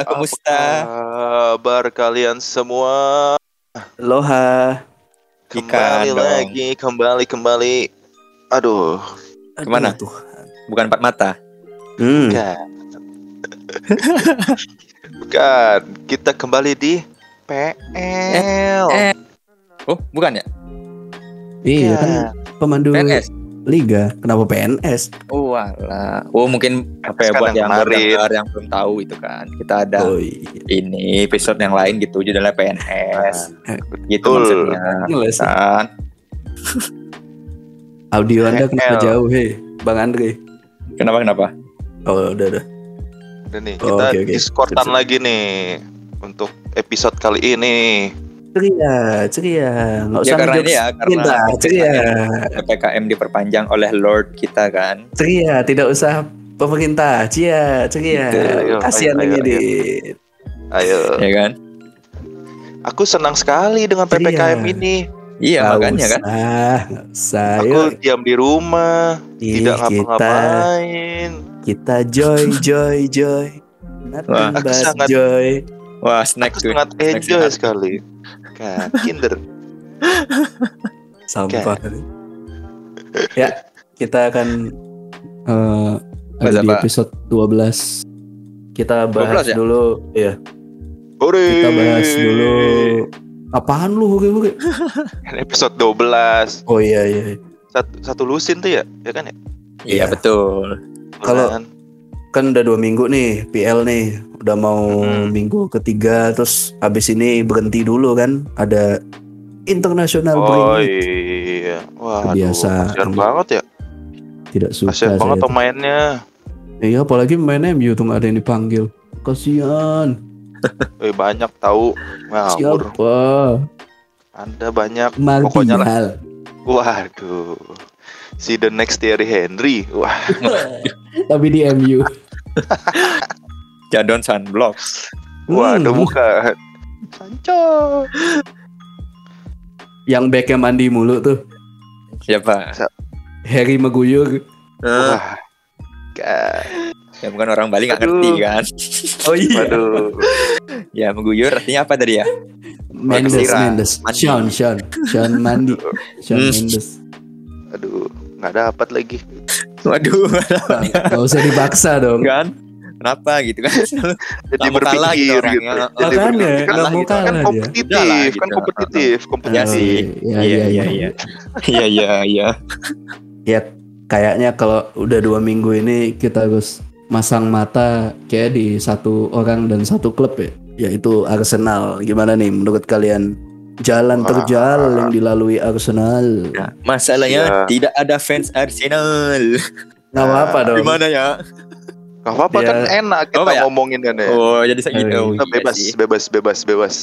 Halo, kumusta? Kabar kalian semua Aloha. kembali Ikan dong. lagi, kembali kembali. Aduh, Ke mana? Aduh, Bukan empat mata. Hmm. bukan. bukan. Kita kembali di PL. eh. Oh, bukan ya? Iya kan pemandu PNS. Liga. Kenapa PNS? Oh, alah. Oh, mungkin apa ya Kan buat yang yang kemarin. pendengar yang belum tahu itu kan. Kita ada Oh iya. ini episode yang lain gitu judulnya PNS. gitu betul. maksudnya. Kan. Audio Anda kenapa jauh, hei, Bang Andre? Kenapa kenapa? Oh, udah udah. Udah nih, Oh, kita oke. diskordan Sip, sip. lagi nih untuk episode kali ini. Ceria, ceria. Nggak Ya usah karena ngejokes ini ya, karena ceria. PPKM diperpanjang oleh Lord kita kan. Ceria, tidak usah pemerintah. Cia, ceria. Gitu. Kasihan ayo, ayo, Ya kan? aku senang sekali dengan Ceria. PPKM ini. Iya, Nggak makanya kan. usah, nggak usah. Aku Yuk, diam di rumah, Ih, tidak kita ngapa-ngapain. kita joy, joy, joy. Nothing Wah, aku sangat- joy. Wah, snack Aku tuh. sangat Snack enjoy sekali. Kan, Kinder. Sampah. ya, kita akan eh ada di episode 12. Kita bahas 12 ya? dulu ya. Hore. Kita bahas dulu apaan lu hore-hore? Kan Episode 12. Oh iya iya. Satu, satu lusin tuh ya? Ya kan ya? Iya, Iya. betul. Kalau- Kan? Udah dua minggu nih PL nih. Udah mau Hmm. minggu ketiga terus habis ini berhenti dulu kan. Ada internasional Oh break. iya. Wah, kasihan banget ya. Tidak suka Kasihan saya. banget pemainnya. Iya apalagi main MU tuh ada yang dipanggil. Kasihan. Eh, banyak tahu. Ngawur. Siapa? Anda banyak. Pokoknya lah. Martial. Waduh. Si the next Thierry Henry. Wah, Tapi di MU. Jadon Sunblock. waduh Hmm. bukan. Sancho. Yang backnya mandi mulu tuh. Siapa? Harry Maguire. Eh, Wah. Kan. ya bukan orang Bali nggak Aduh. ngerti kan. Oh iya. Waduh. Ya mengguyur artinya apa tadi ya? Mendes. Mendes. Mandi. Sean, Sean. Sean mandi. Sean Hmm. Mendes. Aduh, nggak dapat lagi. Waduh, Gak usah dipaksa dong. kan? Kenapa gitu kan? Jadi Nggak mau kalah gitu berpikir orangnya. gitu. Jadi Makanya, berpikir kan, nggak mau kan kalah kompetitif, lah, kan gitu. kompetitif, Ya kompetitif. sih. Iya, Iya iya, iya iya. Iya iya iya. Ya kayaknya kalau udah dua minggu ini kita harus masang mata kayak di satu orang dan satu klub ya, yaitu Arsenal. Gimana nih menurut kalian jalan Wah. terjal yang dilalui Arsenal? Nah, masalahnya Iya. tidak ada fans Arsenal. Nggak apa-apa dong. Gimana ya? Gak apa-apa Ya. kan enak kita Oh, ya? ngomongin kan ya. Oh, jadi saya gitu. Oh, Kita iya bebas, sih. bebas, bebas, bebas.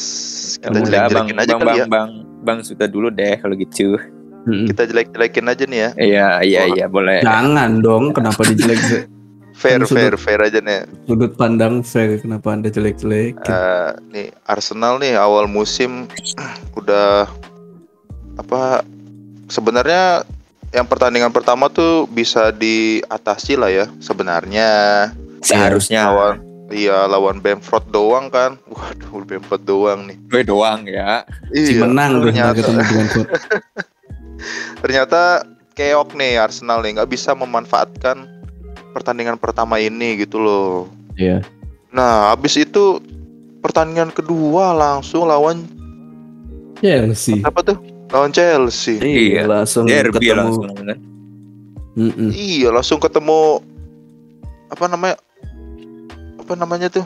Ya Kita jelek-jelekin aja bang, kali bang, ya. bang, bang, sudah dulu deh kalau gitu. Mm-mm. Kita jelek-jelekin aja nih ya. Iya, iya, iya, boleh. Jangan dong, kenapa dijelek Fair, Kan fair, sudut- fair aja nih. sudut pandang fair kenapa anda jelek-jelek? Eh, nih Arsenal nih awal musim udah apa sebenarnya yang pertandingan pertama tuh bisa diatasi lah ya sebenarnya Seharusnya lawan iya lawan Bamford doang kan waduh Bamford doang nih gue doang ya. Si iya menang ternyata ketemu Brentford. ternyata keok nih Arsenal nih nggak bisa memanfaatkan pertandingan pertama ini gitu loh Iya. nah habis itu pertandingan kedua langsung lawan Chelsea. apa tuh lawan Chelsea Iya, langsung Derby ketemu. langsung kan. Mm-mm. Iya langsung ketemu apa namanya apa namanya tuh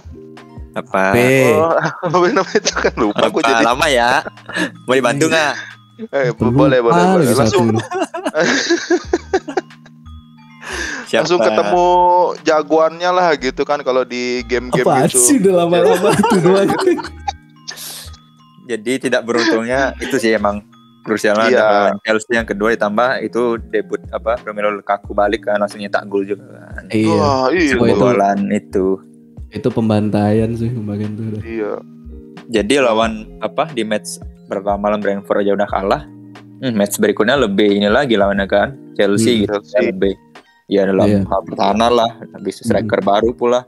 Apa? Oh, apa namanya itu kan lupa gue jadi lama ya? Mau dibantu nggak? eh, Lupa boleh boleh boleh langsung. Siapa? langsung ketemu jagoannya lah gitu kan kalau di game-game Apaan gitu sih udah lama-lama itu doang. Jadi tidak beruntungnya itu sih emang krusialnya Iya. ada Chelsea yang kedua ditambah itu debut apa Romelu Lukaku balik kan langsung nyetak gol juga kan. iya. Wah, iya, itu- itu. Itu pembantaian sih kemarin tuh. udah. iya. Jadi lawan apa di match pertama lawan Brentford aja udah kalah. Hmm, match berikutnya lebih ini lagi lawannya kan Chelsea Hmm, gitu Chelsea. lebih ya dalam Iya. hal pertahanan lah habis striker baru pula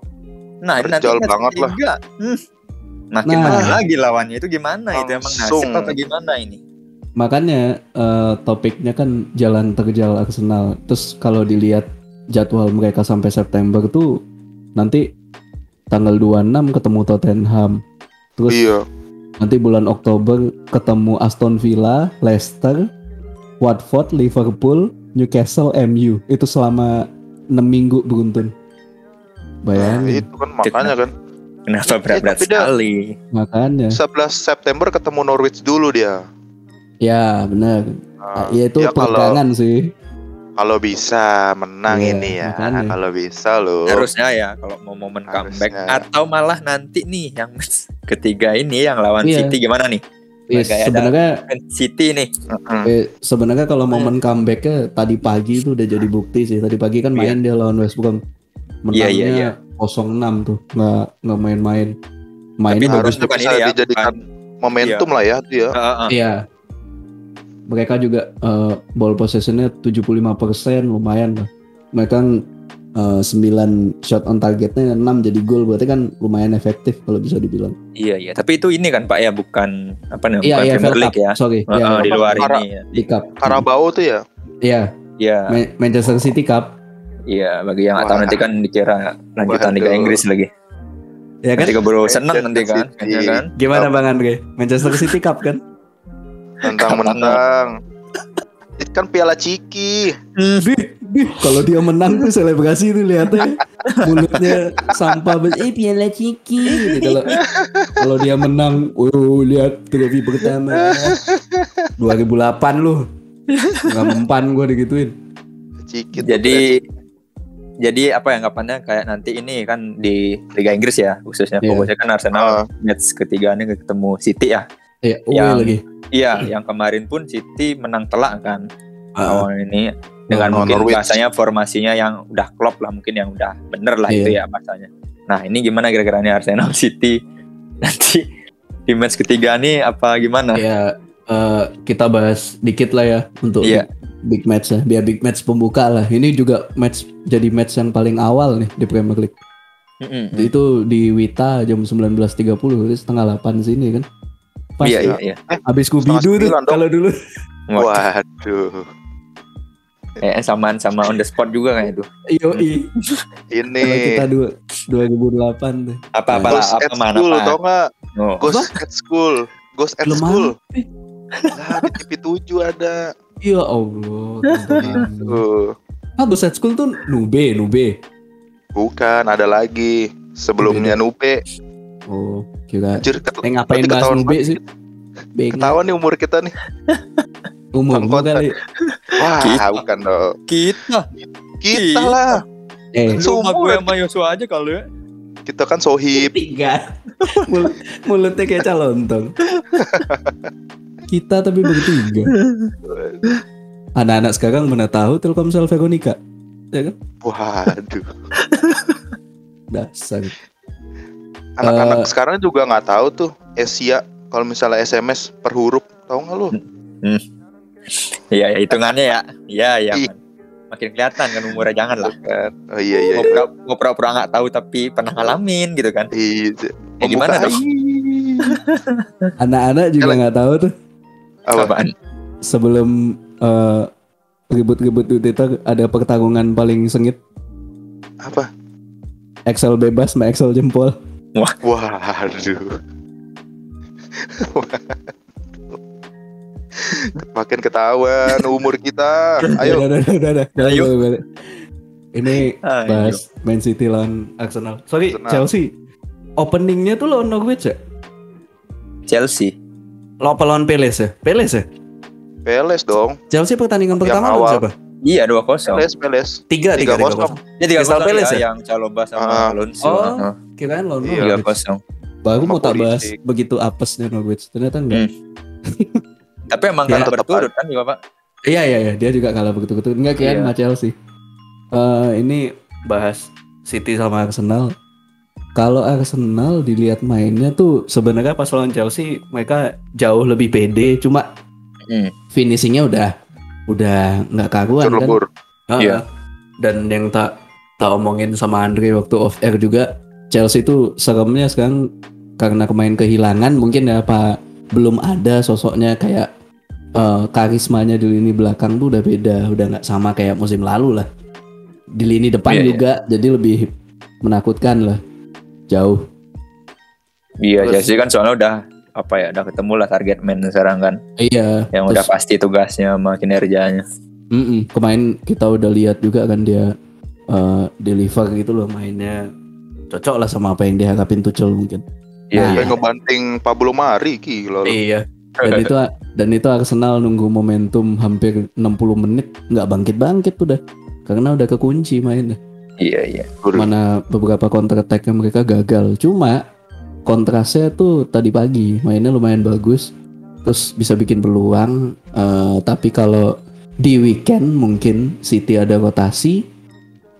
Nah, ini nanti banget lah. hmm, makin Nah. makin lagi lawannya itu gimana? Itu emang nasib apa gimana ini? Makanya eh, topiknya kan jalan terjal Arsenal. Terus kalau dilihat jadwal mereka sampai September tuh nanti tanggal 26 ketemu Tottenham. Terus Iya. nanti bulan Oktober ketemu Aston Villa, Leicester, Watford, Liverpool, Newcastle, MU. Itu selama 6 minggu beruntun. Nah, Bayangin. itu kan makanya kan. Kenapa berat-berat dia- sekali? Makanya. 11 September ketemu Norwich dulu dia. Ya, benar. Nah, ya itu ya kalau pegangan sih. kalau bisa menang Iya, ini ya. makanya. Kalau bisa loh. Harusnya ya kalau mau momen comeback Harusnya. atau malah nanti nih yang ketiga ini yang lawan Iya. City gimana nih? Iya, Kayak ada- sebenarnya City nih. Eh, sebenarnya kalau momen comebacknya tadi pagi itu udah jadi bukti sih. Tadi pagi kan main dia lawan West Brom. Iya, Menangnya iya, iya. 0-6 tuh, nggak nggak main-main. Main Tapi harus bukan bisa ini ya, dijadikan momentum lah ya dia. Heeh. Iya. Mereka juga eh, ball possessionnya 75% lumayan lah. Mereka eh, 9 shot on targetnya 6 jadi gol berarti kan lumayan efektif kalau bisa dibilang. Iya iya. Tapi itu ini kan Pak ya bukan apa namanya? Iya bukan iya Premier League Cup. ya. Sorry. Heeh, Iya, di luar ini ya. di Cup. Carabao tuh ya. Iya, Iya. Ma- Manchester City Cup. Iya, bagi yang Wah. nanti kan dikira lanjutan. Liga Inggris lagi. Ya kan? Nanti keburu seneng nanti kan, City. ya kan? Gimana Bang Andre? Manchester City Cup kan? Mentang-mentang. Itu kan piala Ciki. Bih, kalau dia menang tuh selebrasi tuh lihatnya mulutnya sampah banget. Eh piala ciki. Gitu. Kalau kalau dia menang, oh lihat trofi pertama. 2008 lu. Nggak mempan gue digituin. Ciki. tuh Jadi jadi apa ya anggapannya kayak nanti ini kan di Liga Inggris ya khususnya Iya. fokusnya kan Arsenal Ah. match ketiga ini ketemu City ya. Iya, oh Yang- lagi. Iya, yang kemarin pun City menang telak kan Ah, awal ini dengan Lawan mungkin Norwich. bahasanya formasinya yang udah klop lah mungkin yang udah bener lah Iya. itu ya bahasanya. Nah ini gimana kira-kira nih Arsenal City nanti di match ketiga nih apa gimana? ya eh, kita bahas dikit lah ya untuk Iya. big, big match ya. Biar big match pembuka lah. Ini juga match jadi match yang paling awal nih di Premier League. Mm-mm. Itu di Wita jam 19.30 jadi setengah 8 sini kan. Pas Iya iya iya. Habis Scooby-Doo tuh kalau dulu. Wah, Waduh. Kayaknya samaan sama on the spot juga kayak itu. Yoi. Ini. Kalau kita dua, 2008 tuh. Apa apa Ghost apa at mana School apa? tau nggak? Oh. Ghost at School. Ghost at Belum School. Nah, di TV 7 ada. Ya Allah. Tuh. ah, Ghost at School tuh Nube, Nube. Bukan, ada lagi. Sebelumnya Nupe. Oh, kira Anjir, ket- eh ngapain bahas ketahuan Nube sih? Ketahuan nih umur kita nih. Umur kali. Wah, Kita. bukan dong. Kita, Kita Kita. lah. Eh, Seumur. sama gue sama Yosua aja kali ya. Kita kan sohib. tiga. Mul- mulutnya kayak calontong. Kita tapi bertiga. Anak-anak sekarang mana tahu Telkomsel Veronica? Ya kan? Waduh. Dasar. Anak-anak Eh. sekarang juga nggak tahu tuh Asia kalau misalnya SMS per huruf. Tahu nggak lu? Iya ya hitungannya ya. Iya iya. Man. Makin kelihatan kan umurnya jangan lah. Oh iya iya. Mau iya. pura-pura nggak tahu tapi pernah ngalamin gitu kan. Iya. Ya, gimana dong? Anak-anak juga nggak tahu tuh Apa? Apaan? sebelum eh, ribut-ribut di Twitter ada pertarungan paling sengit Apa? Excel bebas sama Excel jempol. Waduh. Makin ketahuan umur kita. Ayo. Udah, udah, udah, udah, udah. Ayo. Udah, udah. Ini Ayo. bahas Man City lawan Arsenal. Sorry, Arsenal. Chelsea. Openingnya tuh lawan Norwich ya? Chelsea. Lo apa lawan Peles ya? Peles ya? Peles dong. Chelsea pertandingan Yang pertama lawan awal. siapa? Iya 2-0. Peles, Peles. Tiga, tiga, tiga, 3-0. kosong. Ya 3 Crystal 0 Palace ya? yang Caloba sama Ah. Alonso. Oh. Heeh. Kirain lawan Iya. Norwich. 3-0. Baru mau tak bahas begitu apesnya Norwich. Ternyata enggak. Hmm. Tapi emang Ya, kalah berturut kan juga Pak? Iya iya iya, dia juga kalah begitu-begitu. Enggak Iya. sama Chelsea. Eh ini bahas City sama Arsenal. Kalau Arsenal dilihat mainnya tuh sebenarnya pas lawan Chelsea mereka jauh lebih pede, cuma Hmm. finishingnya udah udah nggak karuan kan. Iya. Dan yang tak tak omongin sama Andre waktu off air juga Chelsea itu seremnya sekarang karena kemain kehilangan mungkin ya apa belum ada sosoknya kayak eh, karismanya di lini belakang tuh udah beda, udah nggak sama kayak musim lalu lah. Di lini depan Iya, iya. juga jadi lebih menakutkan lah. Jauh. Iya, Terus- Chelsea kan soalnya udah apa ya, udah ketemu lah target man sekarang kan, Iya. yang terus- udah pasti tugasnya sama kinerjanya. Mm-mm. Kemarin kita udah lihat juga kan dia eh, deliver gitu loh mainnya cocok lah sama apa yang diharapin Tuchel mungkin. Iya, Nah, iya. Kayak ngebanting Pablo Mari gila lu. Iya. Dan itu dan itu Arsenal nunggu momentum hampir 60 menit nggak bangkit-bangkit udah. Karena udah kekunci mainnya. Iya, iya. Mana beberapa counter attack mereka gagal. Cuma kontrasnya tuh tadi pagi mainnya lumayan bagus. Terus bisa bikin peluang. eh, tapi kalau di weekend mungkin City ada rotasi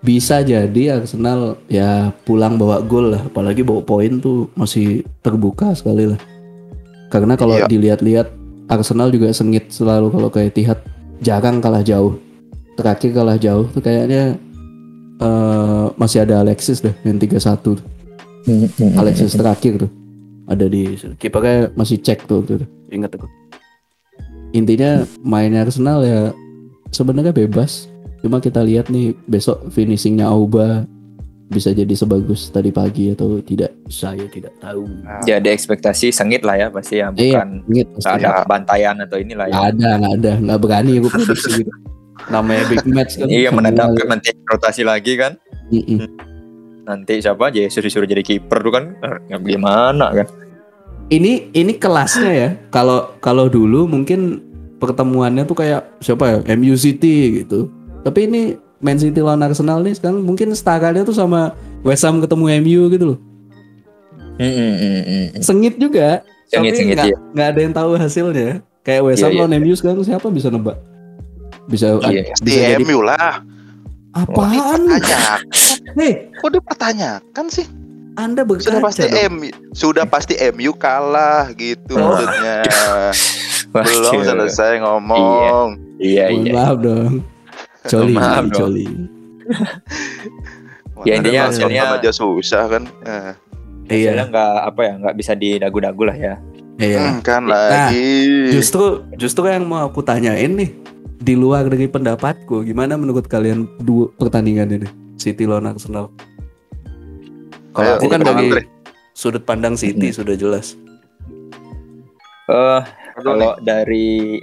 bisa jadi Arsenal ya pulang bawa gol lah apalagi bawa poin tuh masih terbuka sekali lah karena kalau Iya. dilihat-lihat Arsenal juga sengit selalu kalau kayak Etihad jarang kalah jauh terakhir kalah jauh tuh kayaknya eh, masih ada Alexis deh yang 3-1 tuh. Alexis terakhir tuh ada di kipernya masih cek tuh tuh, tuh. ingat aku intinya mainnya Arsenal ya sebenarnya bebas cuma kita lihat nih besok finishingnya Auba bisa jadi sebagus tadi pagi atau tidak saya tidak tahu Jadi ekspektasi sengit lah ya pasti ya, iya bukan ingat nggak ada bantaian atau inilah ya. nggak ada nggak ada nggak berani aku prediksi gitu namanya big match kan Iya mendadak nanti rotasi lagi kan. Mm-mm. Nanti siapa aja Jesus disuruh jadi kiper tuh kan ya gimana kan. ini ini kelasnya ya. Kalau kalau dulu mungkin pertemuannya tuh kayak siapa ya? MU City gitu. Tapi ini Man City lawan Arsenal nih sekarang mungkin setaranya tuh sama West Ham ketemu MU gitu loh. Sengit juga. Sengit, tapi sengit, nggak iya. ada yang tahu hasilnya. Kayak West Iya, Ham iya. lawan MU sekarang siapa bisa nebak? Bisa Iya. Di bisa jadi MU lah. apaan? lu? Dipertanyakan. Hei, Kok dipertanyakan sih? Anda Sudah berkaca pasti dong. MU sudah pasti MU kalah gitu Oh. maksudnya. Belum selesai ngomong. Iya Mohon iya. maaf dong. Joli, Maaf joli. Ya, intinya hasilnya- aja susah kan. Eh, Hasilnya Iya, nggak apa ya nggak bisa didagu-dagu lah ya. iya. hmm, kan Nah, lagi. Justru justru yang mau aku tanyain nih di luar dari pendapatku, gimana menurut kalian dua pertandingan ini City lawan Arsenal? Kalau aku kan dari Andre. sudut pandang City Hmm. sudah jelas. Eh nih. kalau dari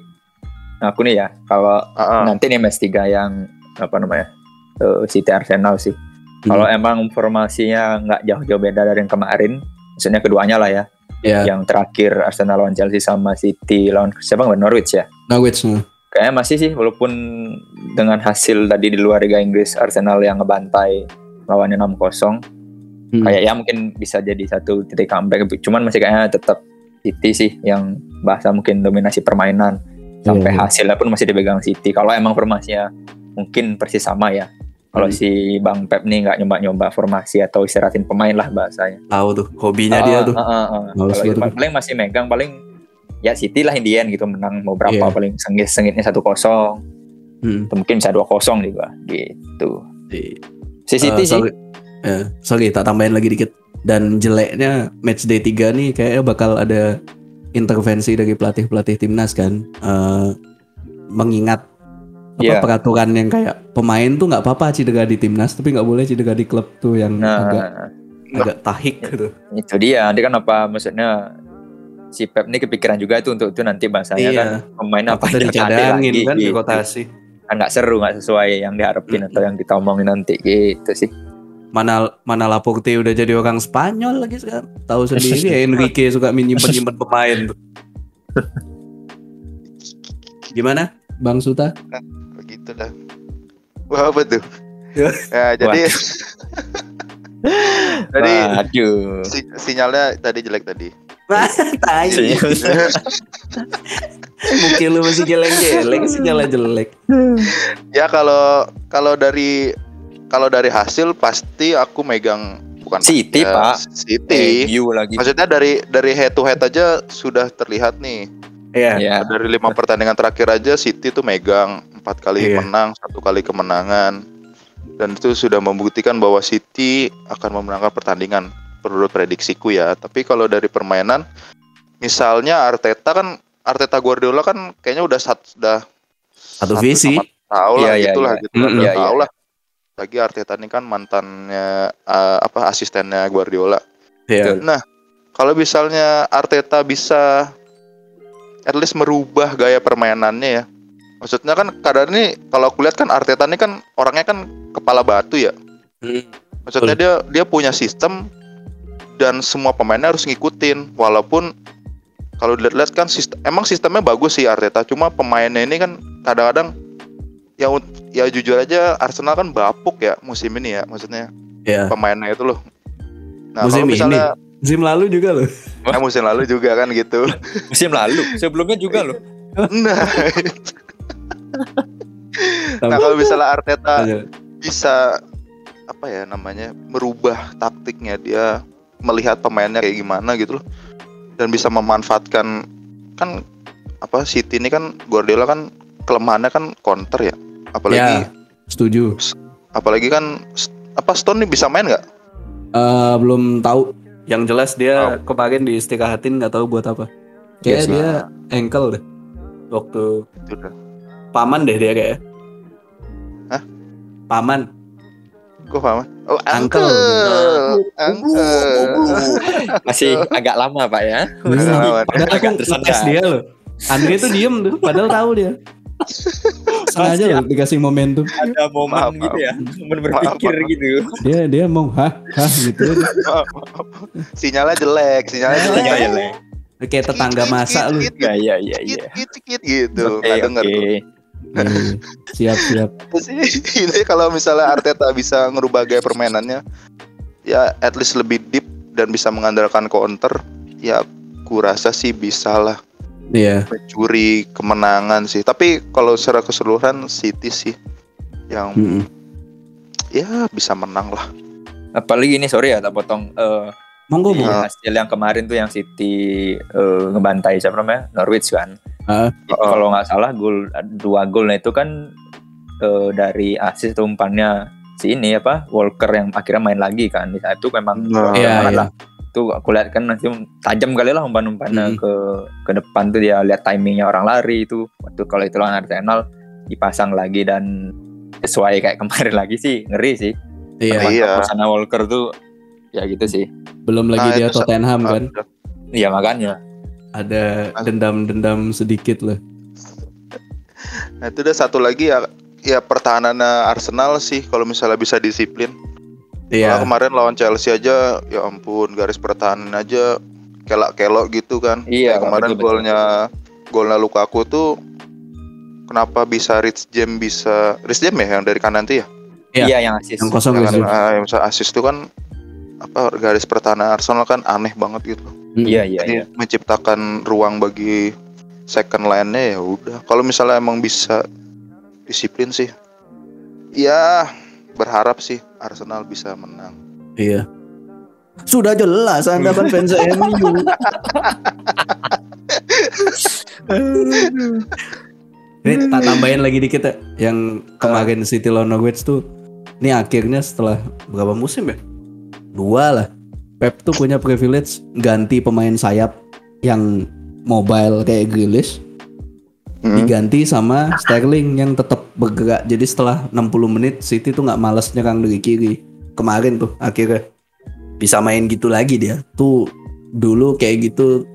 aku nih ya, kalau Ah, ah. nanti nih match 3 yang apa namanya? eh, City Arsenal sih. Hmm. Kalau emang formasinya nggak jauh-jauh beda dari yang kemarin, maksudnya keduanya lah ya. Ya, Yang terakhir Arsenal lawan Chelsea sama City lawan siapa nggak Norwich ya. Norwich nah. Kayaknya masih sih walaupun dengan hasil tadi di luar Liga Inggris Arsenal yang ngebantai lawannya 6-0 Hmm. kayak ya mungkin bisa jadi satu titik comeback cuman masih kayaknya tetap City sih yang bahasa mungkin dominasi permainan sampai Iya, iya. hasilnya pun masih dipegang City kalau emang formasinya mungkin persis sama ya kalau Hmm. si Bang Pep nih nggak nyoba-nyoba formasi atau istirahatin pemain lah bahasanya tahu tuh hobinya dia Ah, tuh. ah, ah. Males Kalau itu paling masih megang paling ya City lah Indian gitu menang mau berapa Iya. paling sengit sengitnya satu kosong Hmm. mungkin bisa dua kosong juga gitu si City Eh, sih sorry. Eh, sorry, tak tambahin lagi dikit. Dan jeleknya match day 3 nih kayaknya bakal ada intervensi dari pelatih-pelatih timnas kan. Eh, mengingat apa Iya. peraturan yang kayak pemain tuh nggak apa-apa cedera di timnas tapi nggak boleh cedera di klub tuh yang agak nah agak tahik gitu. itu dia nanti kan apa maksudnya si Pep ini kepikiran juga itu untuk itu nanti bahasanya kan Iya. pemain apa yang dicadangin kan di gitu. rotasi. kan nggak seru nggak sesuai yang diharapin atau yang ditomongin nanti gitu sih Mana mana Laporte udah jadi orang Spanyol lagi sekarang. Tahu sendiri ya Enrique suka nyimpen nyimpen pemain tuh. Gimana, Bang Suta? begitu dah. Wah, apa tuh? Ya. ya, jadi Waduh. si- sinyalnya tadi jelek tadi. Tai. Mungkin lu masih geleng-geleng sinyalnya jelek. Ya kalau kalau dari kalau dari hasil pasti aku megang bukan City, ya, Pak. City. MU lagi Maksudnya dari dari head to head aja sudah terlihat nih. Iya. ya Dari lima pertandingan terakhir aja City tuh megang empat kali Iya. menang, satu kali kemenangan. Dan itu sudah membuktikan bahwa City akan memenangkan pertandingan menurut prediksiku ya. Tapi kalau dari permainan, misalnya Arteta kan Arteta Guardiola kan kayaknya udah sat, udah Satu visi. tahu lah Iya, iya, gitu lah iya. gitu Mm-mm. udah Iya, tahu iya. lah. Lagi Arteta ini kan mantannya eh, apa asistennya Guardiola. Iya. Kalau misalnya Arteta bisa at least merubah gaya permainannya ya. Maksudnya kan kadang ini kalau aku lihat kan Arteta ini kan orangnya kan kepala batu ya. Hmm. Maksudnya dia dia punya sistem dan semua pemainnya harus ngikutin walaupun kalau dilihat kan sistem, emang sistemnya bagus sih Arteta cuma pemainnya ini kan kadang-kadang ya ya jujur aja Arsenal kan bapuk ya musim ini ya maksudnya Iya. pemainnya itu loh. Nah, Musim kalau misalnya Musim lalu juga loh. eh, musim lalu juga kan gitu. Musim lalu, sebelumnya juga loh. Nah, nah kalau misalnya Arteta bisa apa ya namanya merubah taktiknya dia melihat pemainnya kayak gimana gitu loh dan bisa memanfaatkan kan apa City ini kan Guardiola kan kelemahannya kan counter ya apalagi Ya, setuju. apalagi kan apa Stone nih bisa main nggak Eh, belum tahu. Yang jelas dia Oh. kemarin diistirahatin nggak tahu buat apa. Kayak Yes, dia ankle deh. Waktu Itu dah. paman deh dia kayak. Hah? Paman. Kok paham? Oh, Uncle. Uncle. Masih agak lama pak ya. Padahal aku Agak tersendat. dia loh. Andre tuh diem tuh, padahal tahu dia. Sengaja loh dikasih momentum. Ada momen Maaf, gitu ya, momen berpikir Maaf, maaf. gitu. Dia dia mau hah hah gitu. Sinyalnya jelek, sinyalnya jelek. Iya, iya, Kayak tetangga masak lu. Iya iya iya iya. Kit, kit, gitu. Nggak denger tuh. Iya, siap siap. ini kalau misalnya Arteta bisa ngerubah gaya permainannya ya at least lebih deep dan bisa mengandalkan counter ya kurasa sih bisa lah Iya. mencuri kemenangan sih tapi kalau secara keseluruhan City sih yang Mm-mm. ya bisa menang lah Apalagi ini sorry ya tak potong. Eh, Monggo. Iya. hasil yang kemarin tuh yang City eh, ngebantai siapa namanya Norwich kan. Itu Kalau nggak salah gol dua golnya itu kan eh, dari asis umpannya si ini apa Walker yang akhirnya main lagi kan. Itu memang Nah, Iya banget iya. lah. Itu aku lihat kan nanti tajam kali lah umpan-umpannya Hmm. ke ke depan tuh dia lihat timingnya orang lari itu. Waktu kalau itu lawan Arsenal dipasang lagi dan sesuai kayak kemarin lagi sih ngeri sih. Iya. Iya. Sana Walker tuh ya gitu sih. Belum lagi Nah, dia Tottenham kan. Iya makanya. Ada Ah. dendam-dendam sedikit lah. nah itu udah satu lagi ya ya pertahanannya Arsenal sih kalau misalnya bisa disiplin Iya. Malah kemarin lawan Chelsea aja ya ampun garis pertahanan aja kelak-kelok gitu kan. Iya, Kayak kemarin betul, betul. golnya golnya Lukaku tuh kenapa bisa Rich James bisa Rich James ya yang dari kanan tuh ya? Iya. Iya yang asis. Yang kosong yang, kan, yang assist tuh kan apa garis pertahanan Arsenal kan aneh banget gitu. Mm. Iya iya Jadi iya. menciptakan ruang bagi second line-nya ya udah. Kalau misalnya emang bisa disiplin sih. Ya berharap sih Arsenal bisa menang. Iya. Sudah jelas Anda kan fans MU. Ini tak tambahin lagi dikit ya. Yang kemarin City lawan Norwich tuh ini akhirnya setelah berapa musim ya? Dua lah. Pep tuh punya privilege ganti pemain sayap yang mobile kayak Grealish Hmm. diganti sama Sterling yang tetap bergerak. Jadi setelah 60 menit City tuh nggak males nyerang dari kiri. Kemarin tuh akhirnya bisa main gitu lagi dia. Tuh dulu kayak gitu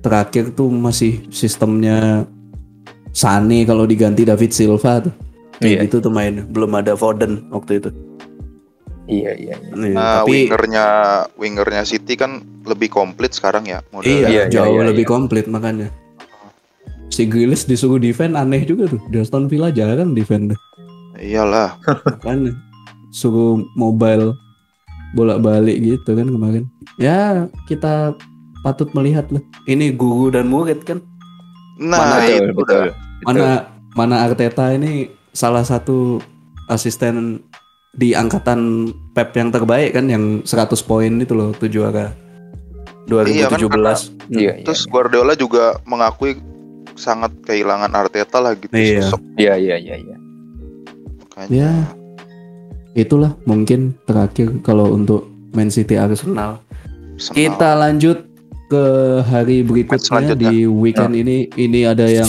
terakhir tuh masih sistemnya Sane kalau diganti David Silva tuh. Kayak Iya. gitu tuh main. Belum ada Foden waktu itu. Iya iya. iya. Nih, Nah, tapi wingernya wingernya City kan lebih komplit sekarang ya iya, Iya, iya, jauh iya, lebih iya. komplit makanya. Si Grealish disuruh defend aneh juga tuh. Di Aston Villa jarang defend. Iyalah. kan suruh mobile bolak-balik gitu kan kemarin ya kita patut melihat lah ini guru dan murid kan Nah, Mana itu betul. mana mana Arteta ini salah satu asisten di angkatan Pep yang terbaik kan yang 100 poin itu loh tuh juara 2017 Iya kan, Iya iya. Terus Guardiola juga mengakui sangat kehilangan Arteta lah gitu Iya. sosok Iya iya iya iya. makanya. ya itulah mungkin terakhir kalau untuk Man City Arsenal. Arsenal. Kita lanjut ke hari berikutnya di weekend ini. Ini ada yang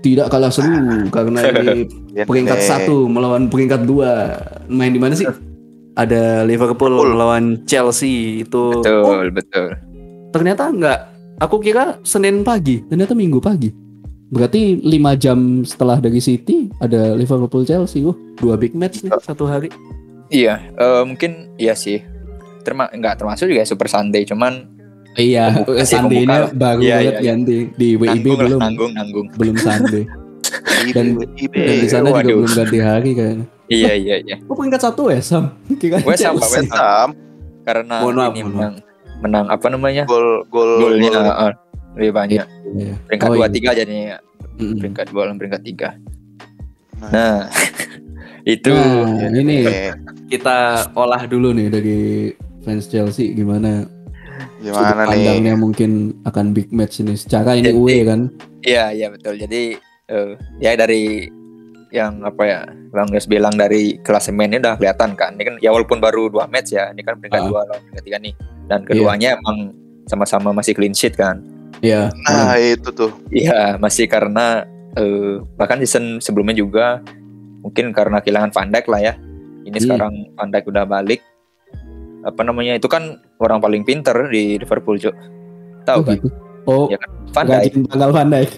tidak kalah seru karena ini Ya, peringkat nih. satu melawan peringkat dua. Main di mana sih? Ada Liverpool Liverpool. melawan Chelsea itu. Oh, Betul, betul. ternyata enggak. Aku kira Senin pagi, ternyata Minggu pagi. Berarti 5 jam setelah dari City ada Liverpool Chelsea. Uh, dua big match nih satu hari. Iya, eh, mungkin iya sih. Terma nggak termasuk juga Super Sunday, cuman Iya, Pembuka- Sunday-nya pembuka. baru Iya, banget iya, iya. ganti di WIB nanggung belum nanggung, nanggung. belum Sunday. dan- Dan di sana juga belum ganti hari kayaknya. Iya, iya, iya. Oh peringkat satu ya Sam? Kira West Ham. West Ham. West Ham, Karena Mohon maaf, ini mohon menang, menang apa namanya? gol gol Golnya gol- eh, lebih banyak. Iya. Peringkat Oh, dua iya. tiga jadinya. Mm-mm. Peringkat dua dan peringkat tiga. Nah, Nah, itu Nah, ini eh, kita olah dulu nih dari fans Chelsea gimana gimana nih? pandangnya mungkin akan big match ini secara ini Jadi- UE kan Iya, iya betul. Jadi eh, ya dari yang apa ya Bang Yos bilang dari klasemennya udah kelihatan kan. Ini kan ya walaupun baru dua match ya, ini kan peringkat Ah. dua lawan peringkat tiga nih. Dan keduanya emang sama-sama masih clean sheet kan. Iya Nah, itu tuh. Iya, masih karena eh, bahkan season sebelumnya juga mungkin karena kehilangan Van Dijk lah ya. Ini Hmm. sekarang Van Dijk udah balik. Apa namanya? Itu kan orang paling pinter di Liverpool, Cuk. Tahu oh kan? gitu oh Ya Van Dijk. Van Dijk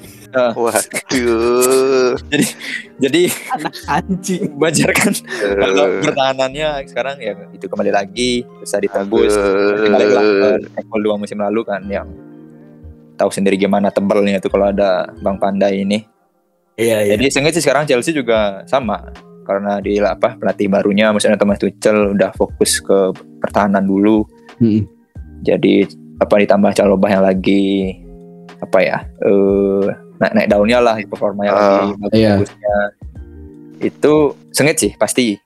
Waduh. Jadi anak anjing. Wajar kan kalau Eh, pertahanannya sekarang ya itu kembali lagi bisa ditembus Aduh. balik lah ke level dua musim lalu kan yang tahu sendiri gimana tebelnya itu kalau ada Bang Pandai ini. Iya iya. Jadi seenggaknya sih sekarang Chelsea juga sama karena di apa pelatih barunya maksudnya Thomas Tuchel udah fokus ke pertahanan dulu. Mm-mm. jadi apa ditambah Calobah yang lagi apa ya eh naik naik daunnya lah performanya Ah, lagi iya. bagus-bagusnya itu sengit sih pasti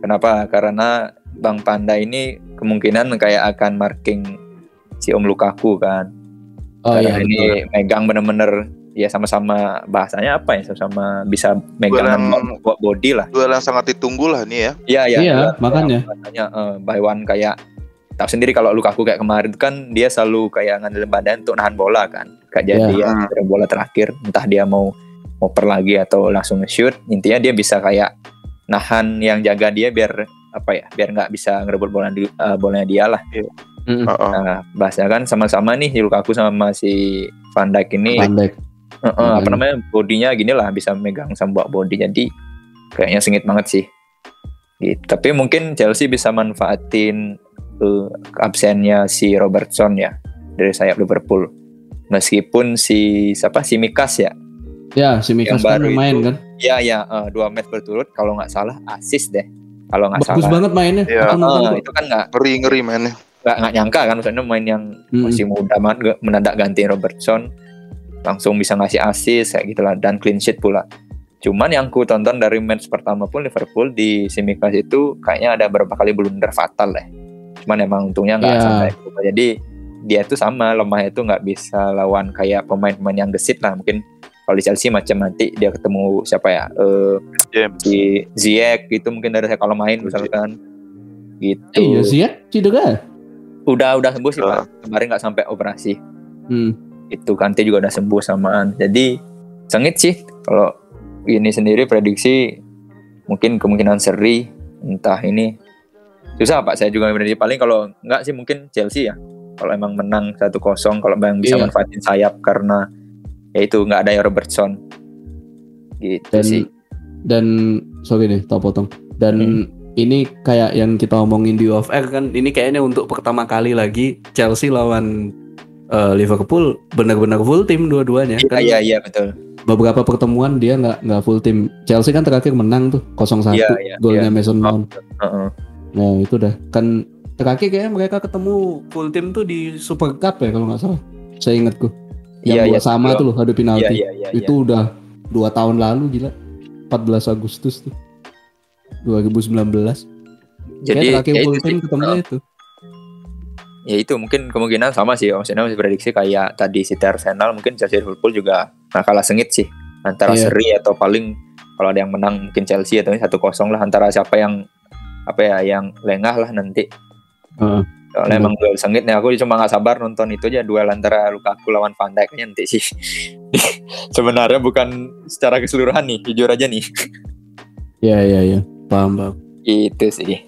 kenapa karena Bang Panda ini kemungkinan kayak akan marking si Om Lukaku kan oh karena iya ini betul. megang bener-bener ya sama-sama bahasanya apa ya sama-sama bisa megang bawa body lah Duel yang sangat ditunggu lah nih ya. Iya iya. Iya, iya. makanya. Makanya eh, by one kayak tahu sendiri kalau Lukaku kayak kemarin kan dia selalu kayak ngandelin badan untuk nahan bola kan. Kayak jadi Iya. ya dari bola terakhir entah dia mau oper lagi atau langsung nge-shoot, intinya dia bisa kayak nahan yang jaga dia biar apa ya, biar nggak bisa ngerebut bola di, eh, bolanya dia lah. Mm-mm. Heeh. Nah, bahasnya kan sama-sama nih Lukaku sama si Van Dijk ini Van Dijk eh, eh, apa Makanya. namanya bodinya gini lah bisa megang sama bawa body jadi kayaknya sengit banget sih gitu. tapi mungkin Chelsea bisa manfaatin eh, absennya si Robertson ya dari sayap Liverpool meskipun si siapa si Mikas ya ya si Mikas Yang kan baru main itu. kan ya ya eh, dua match berturut kalau nggak salah assist deh kalau nggak bagus salah banget mainnya Iya. Eh, kok. itu kan nggak Ngeri ngeri mainnya. nggak nggak nyangka kan maksudnya main yang Mm-mm. masih muda banget gak mendadak ganti Robertson langsung bisa ngasih assist kayak gitulah dan clean sheet pula cuman yang ku tonton dari match pertama pun Liverpool di semifinal itu kayaknya ada beberapa kali blunder fatal lah cuman emang untungnya nggak Iya. sampai jadi dia itu sama lemahnya itu nggak bisa lawan kayak pemain-pemain yang gesit lah. Mungkin kalau di Chelsea macam nanti dia ketemu siapa ya? Eh, James. si Ziyech gitu mungkin dari saya kalau main misalkan. Gitu. Eh, iya sih ya cedera udah udah sembuh sih Udah. pak kemarin nggak sampai operasi. Hmm. itu Kante juga udah sembuh samaan. Jadi sengit sih. Kalau ini sendiri prediksi mungkin kemungkinan seri. Entah ini susah pak. Saya juga prediksi paling kalau nggak sih mungkin Chelsea ya. Kalau emang menang 1-0 kalau yang bisa Iya. manfaatin sayap karena ya itu nggak ada Robertson. Gitu dan sih. dan sorry deh tak potong. Dan Hmm. ini kayak yang kita omongin di off air kan ini kayaknya untuk pertama kali lagi Chelsea lawan eh, Liverpool benar-benar full tim dua-duanya iya kan? iya iya betul. Beberapa pertemuan dia nggak nggak full tim Chelsea kan terakhir menang tuh 0-1 Iya, iya, golnya iya. Mason Mount. Heeh. Nah itu dah. Kan terakhir kayaknya mereka ketemu full tim tuh di Super Cup ya kalau nggak salah. Saya ingatku Iya, yang iya, dua sama betul. tuh loh adu iya penalti. Iya iya iya. itu udah dua tahun lalu gila. 14 Agustus tuh. 2019 jadi Kayak terakhir ya full tim ketemu itu ya itu mungkin kemungkinan sama sih. Maksudnya masih prediksi kayak tadi City Arsenal mungkin Chelsea Liverpool juga nah kalah sengit sih. Antara Iya. seri atau paling kalau ada yang menang mungkin Chelsea atau satu kosong lah antara siapa yang apa ya yang lengah lah nanti Heeh. Soalnya emang duel sengit nih aku cuma nggak sabar nonton itu aja duel antara Lukaku lawan Van Dijk nanti sih. Sebenarnya bukan secara keseluruhan nih, jujur aja nih. Iya iya iya. Paham paham. Itu sih.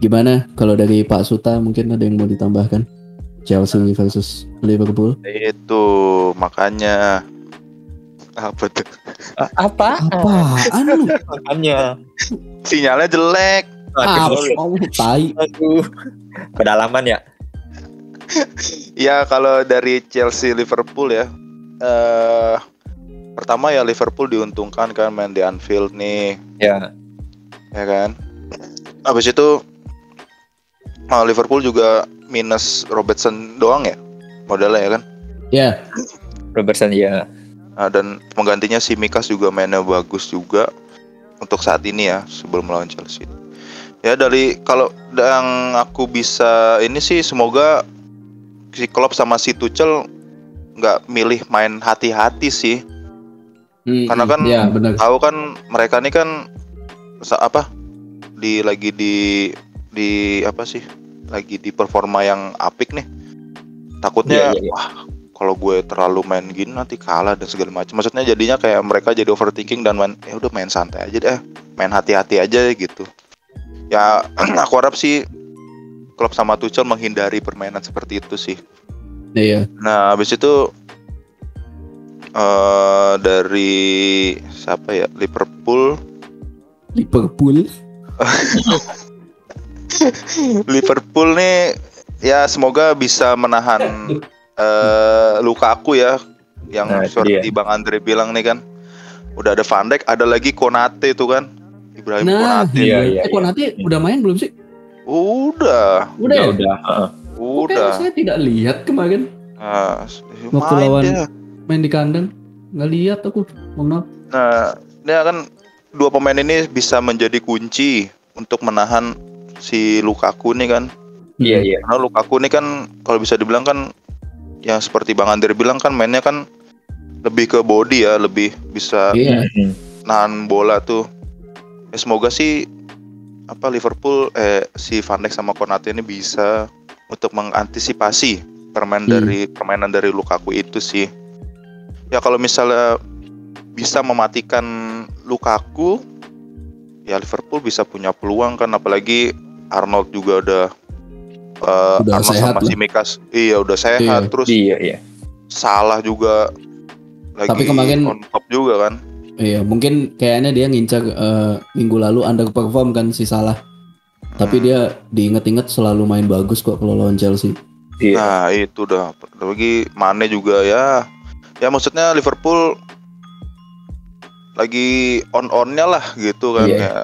Gimana kalau dari Pak Suta mungkin ada yang mau ditambahkan? Chelsea versus Liverpool. Itu makanya apa tuh? Apa? Apaan lu? Makanya. Sinyalnya jelek. Ah, mau tai. aduh. Pedalaman ya. Ya kalau dari Chelsea Liverpool ya. Eh pertama ya Liverpool diuntungkan kan main di Anfield nih, Ya. ya kan. Habis itu ah, Liverpool juga minus Robertson doang ya modalnya ya kan. Ya, Robertson ya. Nah, dan penggantinya si Mikas juga mainnya bagus juga untuk saat ini ya sebelum melawan Chelsea. Ya dari kalau yang aku bisa ini sih semoga si Klopp sama si Tuchel nggak milih main hati-hati sih. Hmm, Karena hmm. kan- ya benar. Tahu kan mereka ini kan apa di lagi di di apa sih lagi di performa yang apik nih. Takutnya Iya, iya, iya. wah kalau gue terlalu main gini nanti kalah dan segala macam. Maksudnya jadinya kayak mereka jadi overthinking dan main ya udah main santai aja deh, main hati-hati aja gitu. Ya aku harap sih klub sama Tuchel menghindari permainan seperti itu sih. Iya. Nah, habis itu eh dari siapa ya? Liverpool. Liverpool. Liverpool nih ya semoga bisa menahan eh Lukaku ya yang Nah, itu seperti Bang Andre bilang nih kan. Udah ada Van Dijk, ada lagi Konate tuh kan. Ibrahim Nah, Konate. Iya, iya, iya, Eh, kok nanti udah main belum sih? Udah, Udah ya? udah. heeh. Oke, udah. saya tidak lihat kemarin Nah, Waktu main lawan- dia. main di kandang. Nggak lihat aku. Mohon maaf. Nah, dia kan dua pemain ini bisa menjadi kunci untuk menahan si Lukaku nih kan. Iya, iya. Karena Lukaku ini kan kalau bisa dibilang kan yang seperti Bang Andre bilang kan mainnya kan lebih ke body ya, lebih bisa Iya. Hmm. nahan bola tuh. Ya, semoga sih apa Liverpool eh si Van Dijk sama Konate ini bisa untuk mengantisipasi permain Hmm. dari permainan dari Lukaku itu sih. Ya kalau misalnya bisa mematikan Lukaku ya Liverpool bisa punya peluang kan apalagi Arnold juga udah eh, Udah Arnold sehat sama lah. si Mikas iya udah sehat Iya. terus Iya, iya. salah juga lagi Tapi kemarin- on top juga kan Iya, mungkin kayaknya dia ngincar eh, minggu lalu underperform kan si Salah. Tapi Hmm. dia diinget-inget selalu main bagus kok kalau lawan Chelsea. Iya. Nah itu dah lagi Mane juga ya ya maksudnya Liverpool lagi on onnya lah gitu kan Iya. ya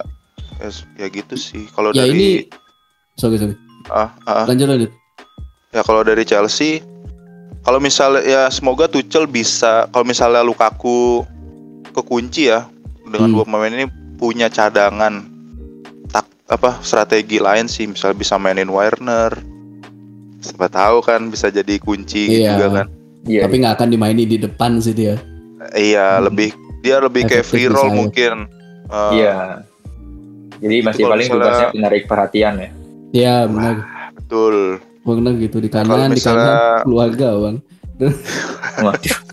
ya, ya gitu sih kalau Ya dari ini sorry sorry. Ah, ah, Lanjut lanjut. ya kalau dari Chelsea kalau misalnya ya semoga Tuchel bisa kalau misalnya Lukaku kekunci ya dengan Hmm. dua pemain ini punya cadangan tak apa strategi lain sih misalnya bisa mainin Werner siapa tahu kan bisa jadi kunci Iya. juga kan Iya. Tapi nggak akan dimaini di depan sih dia. Iya, Hmm. lebih dia lebih kayak free roll mungkin. Eh, Iya. Jadi masih paling tugasnya menarik perhatian ya. Iya benar. Betul. Benar gitu di Kalau kanan di misalnya- kanan keluarga bang. Waduh.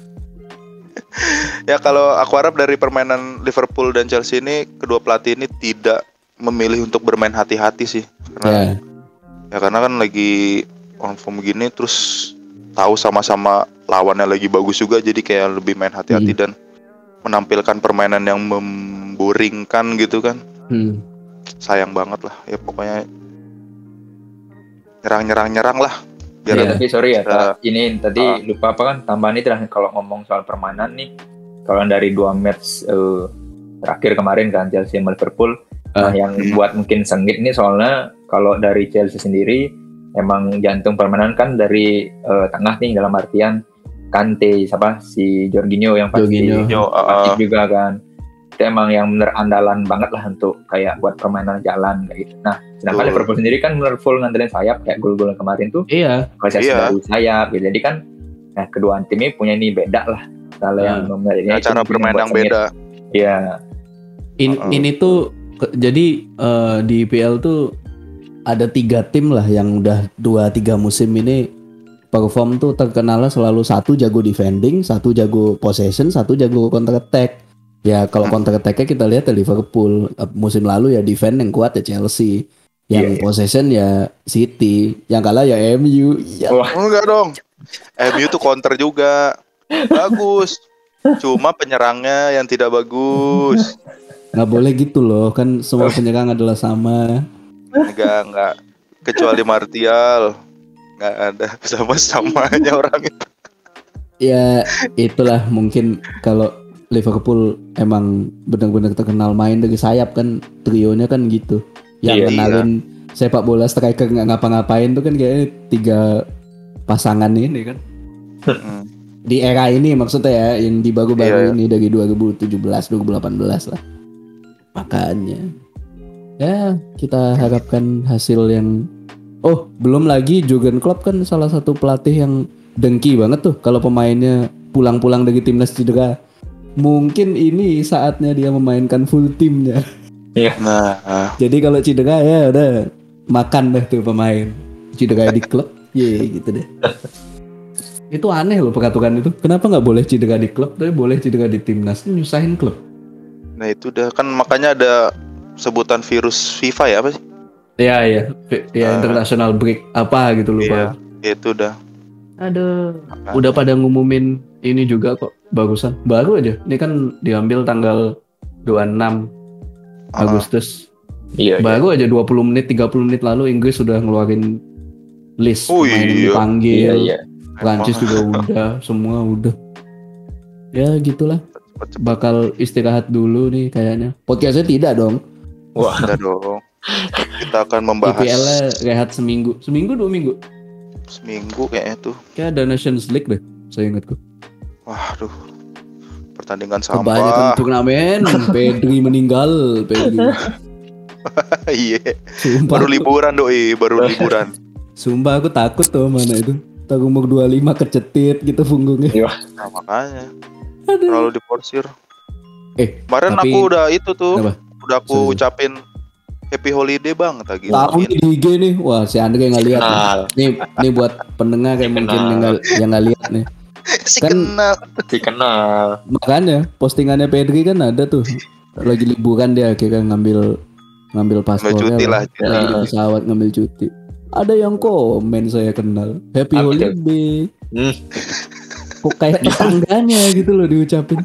Ya kalau aku harap dari permainan Liverpool dan Chelsea ini kedua pelatih ini tidak memilih untuk bermain hati-hati sih. Ya. Karena ya karena kan lagi on form gini terus tahu sama-sama lawannya lagi bagus juga jadi kayak lebih main hati-hati Hmm. dan menampilkan permainan yang memboringkan gitu kan. Hmm. Sayang banget lah. Ya pokoknya nyerang-nyerang-nyerang lah. Biar Iya. ada Tapi sorry ya. Kak. ini tadi Ah. lupa apa kan tambahan itu lah kalau ngomong soal permainan nih. Kalau dari dua match eh, terakhir kemarin kan Chelsea sama Liverpool, Ah. nah, yang Hmm. buat mungkin sengit nih soalnya kalau dari Chelsea sendiri emang jantung permainan kan dari eh, tengah nih dalam artian Kante, siapa si Jorginho yang pasti Jorginho. Uh, juga kan. Itu emang yang bener andalan banget lah untuk kayak buat permainan jalan kayak gitu. Nah, sedangkan. Liverpool sendiri kan bener full ngandelin sayap kayak gol-gol kemarin tuh Iya. proses Iya. sayap gitu. Jadi kan nah kedua tim ini punya ini beda lah. Kalau yang memilihnya ya, itu cara bermain yang beda. Iya. In, Uh-uh. Ini tuh ke- jadi eh, di IPL tuh ada tiga tim lah yang udah dua tiga musim ini perform tuh terkenalnya selalu satu jago defending, satu jago possession, satu jago counter attack. Ya kalau Hmm. counter attacknya kita lihat ya Liverpool Eh, musim lalu ya defend yang kuat ya Chelsea, yang Iya, iya. possession ya City, yang kalah ya MU. Ya, Wah, Enggak dong. MU tuh counter juga. Bagus. Cuma penyerangnya yang tidak bagus. nggak boleh gitu loh kan semua penyerang adalah sama. Enggak, enggak. Kecuali Martial. Enggak ada sama-samanya orang itu. Ya itulah mungkin kalau Liverpool emang benar-benar terkenal main dari sayap kan trionya kan gitu. Yang Iya, kenalin sepak bola striker nggak ngapa-ngapain tuh kan kayaknya tiga pasangan ini kan. Di era ini maksudnya ya yang di Iya, baru-baru ini dari 2017 2018 lah. Makanya ya kita harapkan hasil yang Oh, belum lagi Jurgen Klopp kan salah satu pelatih yang dengki banget tuh kalau pemainnya pulang-pulang dari timnas cedera. Mungkin ini saatnya dia memainkan full timnya. Nah, Jadi kalau cedera ya udah makan deh tuh pemain. Cedera di klub, ye gitu deh. itu aneh loh peraturan itu. Kenapa nggak boleh cedera di klub, tapi boleh cedera di timnas? Ini nyusahin klub. nah itu udah kan makanya ada sebutan virus FIFA ya apa sih? Iya iya, ya Ah. international break apa gitu lupa. Itu udah. Aduh. Udah pada ngumumin ini juga kok barusan. Baru aja. Ini kan diambil tanggal 26 Ah, Agustus. iya, iya. Baru aja 20 menit 30 menit lalu Inggris sudah ngeluarin list Oh, pemain iya. dipanggil. Iya, iya. Prancis juga udah, semua udah. Ya gitulah. Bakal istirahat dulu nih kayaknya. Podcastnya tidak dong. Wah, udah dong. Kita akan membahas IPL-nya rehat seminggu. Seminggu dua minggu. seminggu kayaknya tuh. Kayak ada Nations League deh. Saya ingatku. Waduh. Pertandingan Kebanyakan sampah. turnamen. Pedri meninggal. Pedri. Iya. Sumpah, Baru liburan doi, baru liburan. sumpah aku takut tuh mana itu. Tak umur 25 kecetit gitu punggungnya. Nah, makanya terlalu diporsir. Eh, Kemarin tapi- aku udah itu tuh, Kenapa? udah aku Serius? ucapin happy holiday banget lagi. tahu nih di IG nih. Wah, si Andre nggak lihat. nih. kenal. Nih, nih buat pendengar kayak mungkin yang nggak yang nggak lihat nih. si kan- kenal. Dikenal. Makanya postingannya Pedri kan ada tuh. Lagi liburan dia akhirnya ngambil ngambil paspornya. cuti lah, lah. Lagi di pesawat ngambil cuti. Ada yang komen saya kenal. Happy tuh? holiday. Hmm. Kok kayak tetangganya gitu loh diucapin.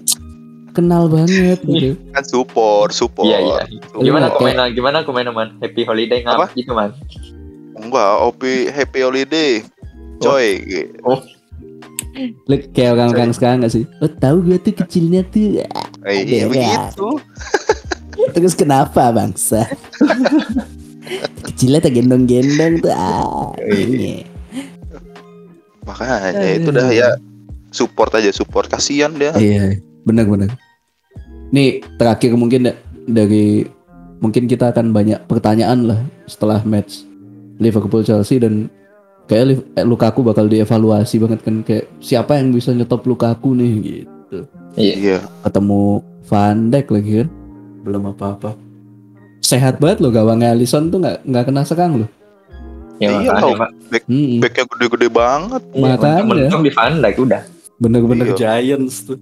Kenal banget gitu. Kan support, support. Iya, iya. Support. Gimana Kayak- komen gimana komen man? Happy holiday Apa? ngap gitu man. Enggak, Opi happy holiday. Coy, gitu. Lu kayak orang-orang sekarang gak sih? Oh tahu gue tuh kecilnya tuh. Eh, iya, begitu. Terus kenapa bangsa? kecilnya tak gendong-gendong tuh. Ah, ini. Makanya itu dah ya support aja support kasihan dia. Iya, benar-benar. Nih terakhir mungkin da- dari mungkin kita akan banyak pertanyaan lah setelah match Liverpool Chelsea dan kayak eh, Lukaku bakal dievaluasi banget kan kayak siapa yang bisa nyetop Lukaku nih gitu. Iya. Iya. Ketemu Van Dijk lagi kan, belum apa-apa. Sehat banget loh gawangnya Alisson tuh nggak nggak kena serang loh. Ya, Iya, makanya, tau. Pak. Hmm, Backnya gede-gede banget. Iya, Makanya. mentok di Van Dijk udah. bener-bener Iya. Giants tuh.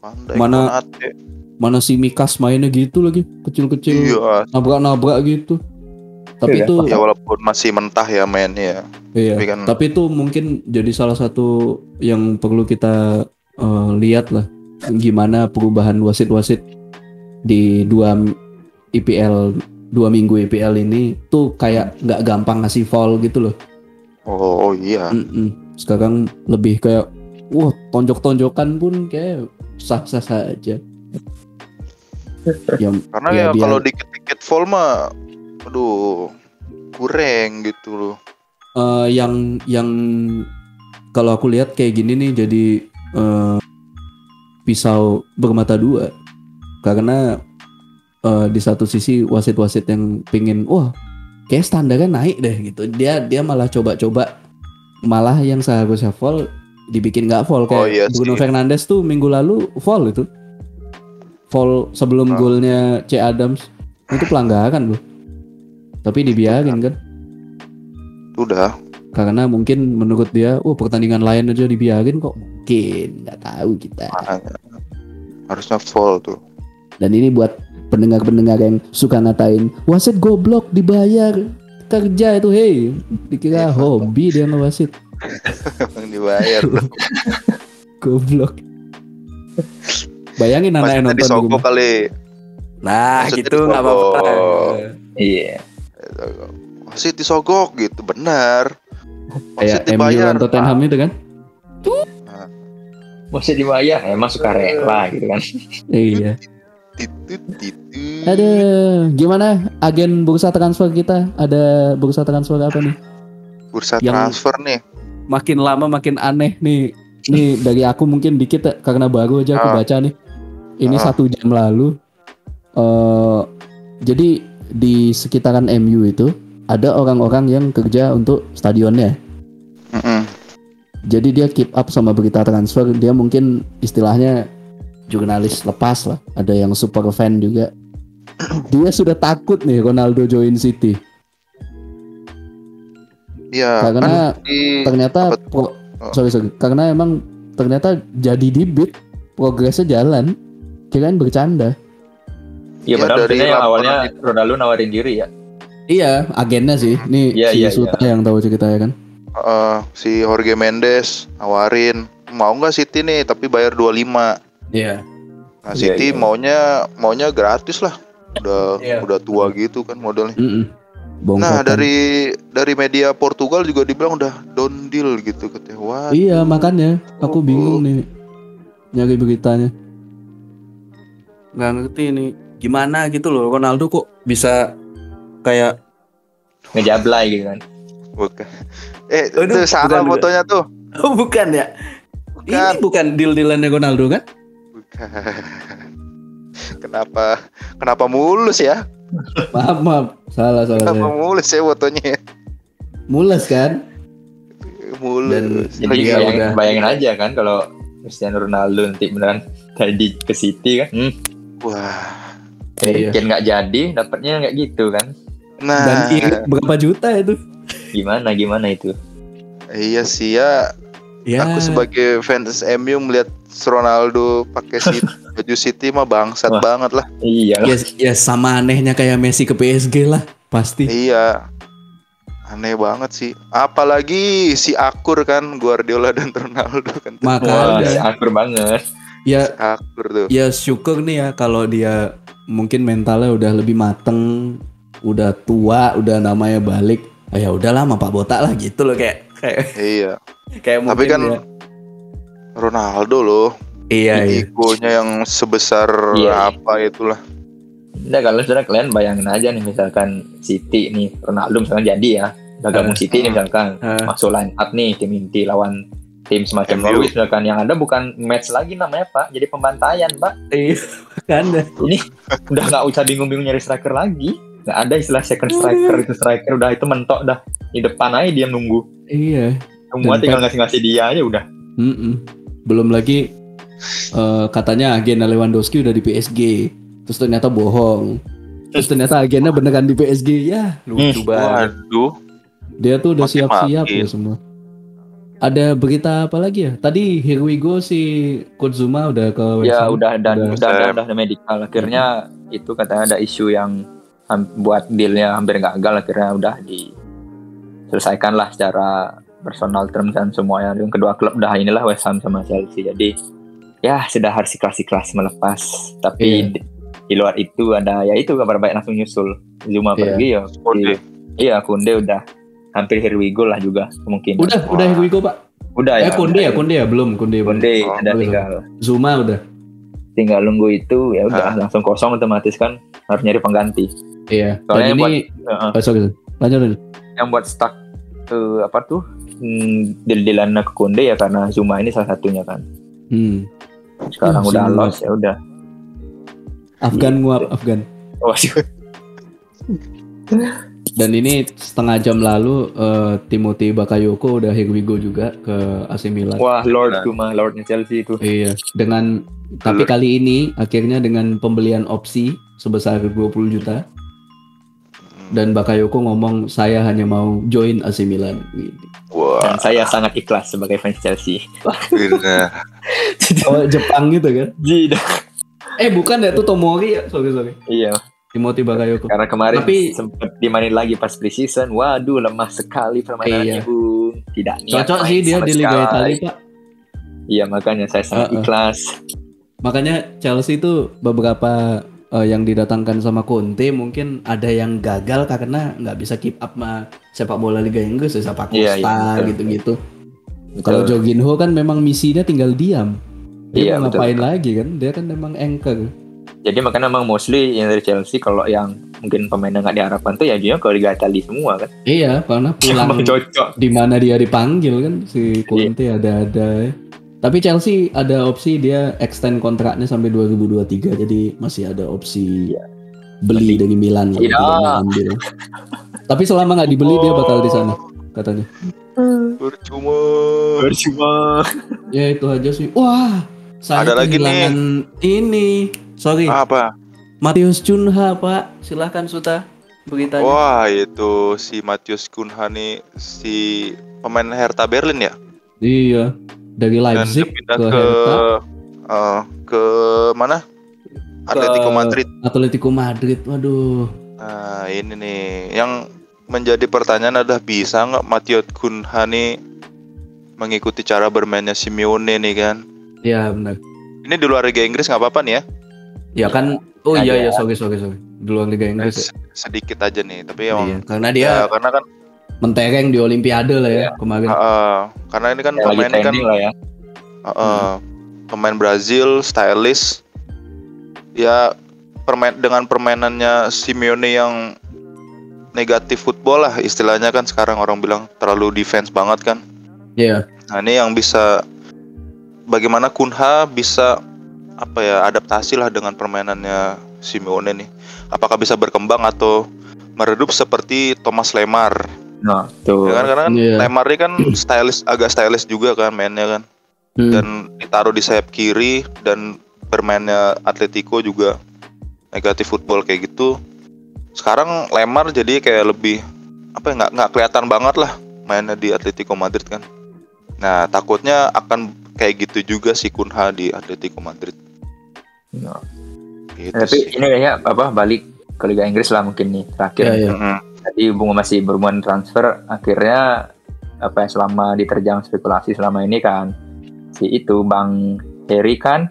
Pandai Mana- Konate. Mana si Mikas mainnya gitu lagi, kecil-kecil, Iya. nabrak-nabrak gitu. Tapi Iya, itu Ya walaupun masih mentah ya mainnya. Iya. Tapi kan- Tapi itu mungkin jadi salah satu yang perlu kita eh, lihat lah gimana perubahan wasit-wasit di dua IPL dua minggu IPL ini tuh kayak nggak gampang ngasih foul gitu loh. Oh, oh iya. Mm-mm. Sekarang lebih kayak wah tonjok-tonjokan pun kayak sah-sah saja. ya, Karena ya ya, kalau dikit-dikit full mah aduh kurang gitu loh. eh, yang yang kalau aku lihat kayak gini nih jadi eh, pisau bermata dua. Karena eh, di satu sisi wasit-wasit yang pingin wah kayak standarnya naik deh gitu. Dia dia malah coba-coba. Malah yang seharusnya fall dibikin nggak fall. Kayak Oh, iya Bruno. Fernandes tuh minggu lalu fall itu. Fall sebelum Ah. golnya C Adams. Itu pelanggaran loh Tapi dibiarin kan? Udah. Karena mungkin menurut dia, oh pertandingan lain aja dibiarin kok. Mungkin nggak tahu kita. Harusnya full tuh. Dan ini buat pendengar-pendengar yang suka ngatain wasit goblok dibayar kerja itu hei dikira Iya. hobi dia ngewasit Emang dibayar. goblok bayangin anak yang nonton di kali. nah Maksudnya gitu nggak apa-apa. Iya. Wasit disogok gitu, benar. kayak Wasit MU dibayar. lawan Tottenham itu kan Masih dibayar, emang suka rela gitu kan. iya ada gimana agen bursa transfer kita ada bursa transfer apa nih Bursa yang- transfer nih. makin lama makin aneh nih nih dari aku mungkin dikit karena baru aja aku Ah. baca nih ini Ah. satu jam lalu eh jadi di sekitaran MU itu ada orang-orang yang kerja untuk stadionnya. Mm-mm. jadi dia keep up sama berita transfer dia mungkin istilahnya jurnalis lepas lah. Ada yang super fan juga. Dia sudah takut nih Ronaldo join City. Iya, Karena kan di ternyata apa pro- Oh. sorry sorry. Karena emang ternyata jadi di beat progresnya jalan kirain bercanda Iya, Iya, padahal dari yang awalnya Ronaldo nawarin diri ya. iya agennya sih ini Iya, si iya, Suta yang tahu ceritanya kan eh, si Jorge Mendes nawarin mau nggak City nih tapi bayar 25. iya Nah, Iya, City iya. maunya maunya gratis lah. Udah Iya. udah tua gitu kan modelnya. Bongkar Nah, dari dari media Portugal juga dibilang udah down deal gitu katanya. Wah, iya makanya aku Oh. bingung nih nyari beritanya nggak ngerti nih gimana gitu loh Ronaldo kok bisa kayak Ngejablay gitu kan. bukan. Eh, Aduh, itu salah bukan, fotonya tuh. oh bukan ya Bukan. ini bukan deal dealannya Ronaldo kan Bukan. kenapa kenapa mulus ya? maaf maaf salah salah Kenapa saya. mulus ya fotonya? mules kan Mulus. Jadi Iya, bayangin, udah. bayangin aja kan kalau Cristiano Ronaldo nanti beneran jadi ke City kan. Hmm, Wah. Iya. mungkin nggak jadi, dapatnya nggak gitu kan. dan Nah, irit berapa juta itu Gimana gimana itu? iya sih ya. ya Aku sebagai fans MU melihat Ronaldo pakai City, baju City mah bangsat Wah. banget lah. Iya ya, ya sama anehnya kayak Messi ke PSG lah pasti Iya. Aneh banget sih. Apalagi si Akur kan Guardiola dan Ronaldo kan. Wah, makanya akur banget. Ya Akur tuh. ya syukur nih ya kalau dia mungkin mentalnya udah lebih mateng udah tua udah namanya balik ah, ya udah lama Pak Botak lah gitu loh kayak kayak Iya. kayak Tapi kan ya. Ronaldo loh. iya iya Egonya yang sebesar Iya. apa itulah. Nah kalau sudah kalian bayangin aja nih misalkan City nih Ronaldo misalkan jadi ya udah gabung Ah, City nih misalkan Ah. masuk line up nih tim inti lawan tim semacam MU. Norwich misalkan yang ada bukan match lagi namanya pak. Jadi pembantaian pak. Iya kan ini udah nggak usah bingung-bingung nyari striker lagi. Nggak ada istilah second striker itu. Striker udah itu mentok dah. Di depan aja dia nunggu. Iya. Semua Dan tinggal ngasih-ngasih dia aja udah. Mm-mm. belum lagi eh, katanya agen Lewandowski udah di PSG terus ternyata bohong. Terus ternyata agennya beneran di PSG ya lucu banget. Waduh. Dia tuh udah siap-siap ya semua. Ada berita apa lagi ya? Tadi Here We Go si Kozuma udah ke West ya udah dan Udah. udah udah, udah, medical akhirnya itu katanya ada isu yang buat dealnya hampir gagal akhirnya udah diselesaikan lah secara personal terms dan semuanya yang kedua klub udah inilah West Ham sama Chelsea jadi ya sudah harus ikhlas-ikhlas melepas tapi Iya. di, di luar itu ada ya itu kabar baik langsung nyusul Zuma Iya. pergi ya Konde. iya Kunde udah hampir here we go lah juga mungkin Udah, udah Here We Go Pak. udah eh Konde ya, Konde ya, belum Konde. belum. Kunde Oh, ada belum. tinggal Zuma udah. tinggal nunggu itu ya udah Ah. langsung kosong otomatis kan harus nyari pengganti Iya. Soalnya Dan ini Heeh. oh, sorry, sorry. lanjut lanjut. yang buat stuck eh, apa tuh hmm, deal-dealan ke Kunde ya karena Zuma ini salah satunya kan Hmm. sekarang Ya, udah Zuma. lost ya udah Afgan nguap Afgan. Waduh. Dan ini setengah jam lalu eh, Timothy Bakayoko udah Here We Go juga ke AC Milan. wah Lord Nah. Zuma Lordnya Chelsea itu Iya, dengan tapi kali ini akhirnya dengan pembelian opsi sebesar 20 juta. dan Bakayoko ngomong saya hanya mau join AC Milan. Gitu. Wah, Dan saya sangat ikhlas sebagai fans Chelsea. Oh Jepang gitu kan? Tidak. Eh bukan ya itu Tomori ya, sorry sorry. Iya, Timothy Bakayoko. karena kemarin Tapi- sempat dimainin lagi pas preseason. Waduh, lemah sekali permainannya, Iya. Bung. Tidak niat Cocok sih dia di Liga. Italia pak. Iya, makanya saya sangat Uh-uh. ikhlas. Makanya Chelsea itu beberapa eh, yang didatangkan sama Conte mungkin ada yang gagal karena nggak bisa keep up sama sepak bola Liga Inggris, ya, sepak Iya, Costa iya, betul. gitu-gitu. Kalau Jorginho kan memang misinya tinggal diam. Dia Iya, mau betul. ngapain lagi kan? Dia kan memang anchor. Jadi makanya emang mostly yang dari Chelsea kalau yang mungkin pemainnya nggak diharapkan tuh ya dia ke Liga Italia semua kan. Iya, karena pulang cocok. di mana dia dipanggil kan si Iya. Conte ada-ada. ya. Tapi Chelsea ada opsi dia extend kontraknya sampai 2023 jadi masih ada opsi Iya. beli dari Milan kalau mau ambil. Tapi selama nggak dibeli dia bakal di sana katanya. Percuma. Percuma. Ya itu aja sih. Wah, saya Ada lagi nih. kehilangan ini. Sorry, Apa? Matius Cunha Pak. Silahkan Suta beritanya. Wah, itu si Matius Cunha nih si pemain Hertha Berlin ya? Iya, dari Dan Leipzig pindah ke, ke Hertha, eh, ke mana? Atletico Madrid. Atletico Madrid. Waduh. Nah, ini nih yang menjadi pertanyaan adalah bisa nggak Matius Cunha nih mengikuti cara bermainnya Simeone nih kan? Ya benar. Ini di luar Liga Inggris nggak apa-apa nih ya? Ya kan, oh Ada. iya ya sorry sorry sorry. Di luar Liga Inggris. ya. S- Sedikit aja nih, tapi emang Iya, karena dia ya, karena kan mentereng di Olimpiade lah ya kemarin. eh, karena ini kan Ya, lagi pemain ini kan lah ya. eh, eh, pemain Brazil, stylish. Ya permain dengan permainannya Simeone yang negatif football lah istilahnya kan sekarang orang bilang terlalu defense banget kan. Iya. Nah ini yang bisa bagaimana Kunha bisa apa ya adaptasi lah dengan permainannya Simeone nih. Apakah bisa berkembang atau meredup seperti Thomas Lemar? Nah, tuh. Ya kan karena kan Iya. Lemar ini kan stylish agak stylish juga kan mainnya kan Hmm. dan ditaruh di sayap kiri dan bermainnya Atletico juga negatif football kayak gitu. Sekarang Lemar jadi kayak lebih apa ya nggak nggak kelihatan banget lah mainnya di Atletico Madrid kan. Nah takutnya akan kayak gitu juga si Kunha di Atletico Madrid. Nah, Gitu Tapi sih. ini kayaknya apa balik ke Liga Inggris lah mungkin nih terakhir. Iya, iya. Mm-mm. Tadi Bunga masih berhubungan transfer, akhirnya apa ya selama diterjang spekulasi selama ini kan si itu Bang Heri kan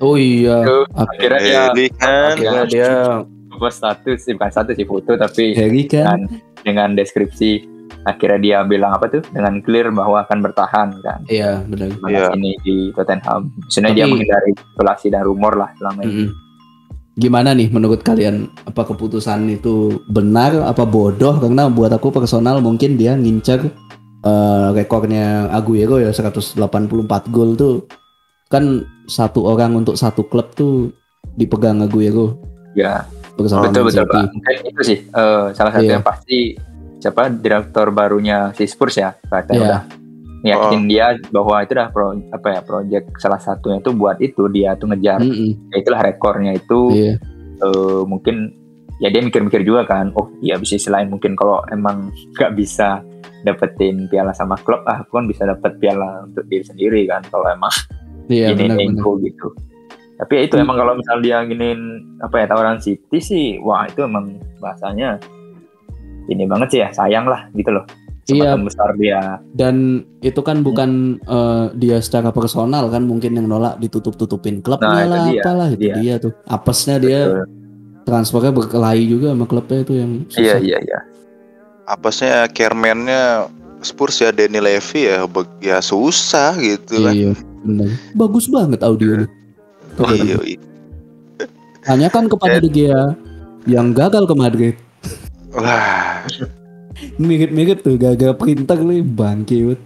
Oh iya. Ak- akhirnya dia kan Akhirnya dia post status sih, bukan status sih foto tapi Harry kan. dengan, dengan deskripsi akhirnya dia bilang apa tuh dengan clear bahwa akan bertahan kan Iya benar. Iya. ini di Tottenham. Maksudnya dia menghindari spekulasi dan rumor lah selama ini. Gimana nih menurut kalian apa keputusan itu benar apa bodoh karena buat aku personal mungkin dia ngincer eh, rekornya Aguero ya 184 gol tuh kan satu orang untuk satu klub tuh dipegang Aguero Ya, betul betul. Pak. Mungkin itu sih eh, salah satu Iya. yang pasti siapa direktur barunya si Spurs ya katanya Iya. udah yakin dia bahwa itu dah pro, apa ya project salah satunya itu buat itu dia tuh ngejar Mm-mm. ya itulah rekornya itu Iya. eh, mungkin ya dia mikir-mikir juga kan oh iya bisa selain mungkin kalau emang nggak bisa dapetin piala sama klub ah aku kan bisa dapet piala untuk diri sendiri kan kalau emang Iya gini benar-benar. nego gitu tapi ya itu Hmm. emang kalau misal dia giniin apa ya tawaran City sih wah itu emang bahasanya ini banget sih ya sayang lah gitu loh Iya. Besar dia Dan itu kan bukan eh, dia secara personal kan mungkin yang nolak ditutup-tutupin klubnya Nah, itu lah dia, apalah itu dia. dia tuh. Apesnya dia Betul. transfernya berkelahi juga sama klubnya itu yang iya susah. iya iya apasnya chairman-nya Spurs ya Danny Levy ya ya susah gitu kan. Iya, benar. Bagus banget audionya. Tuh, Iya, iya. Tanyakan kepada Gea yang gagal ke Madrid. Wah, Mirip-mirip tuh gagal printer nih bangke banget.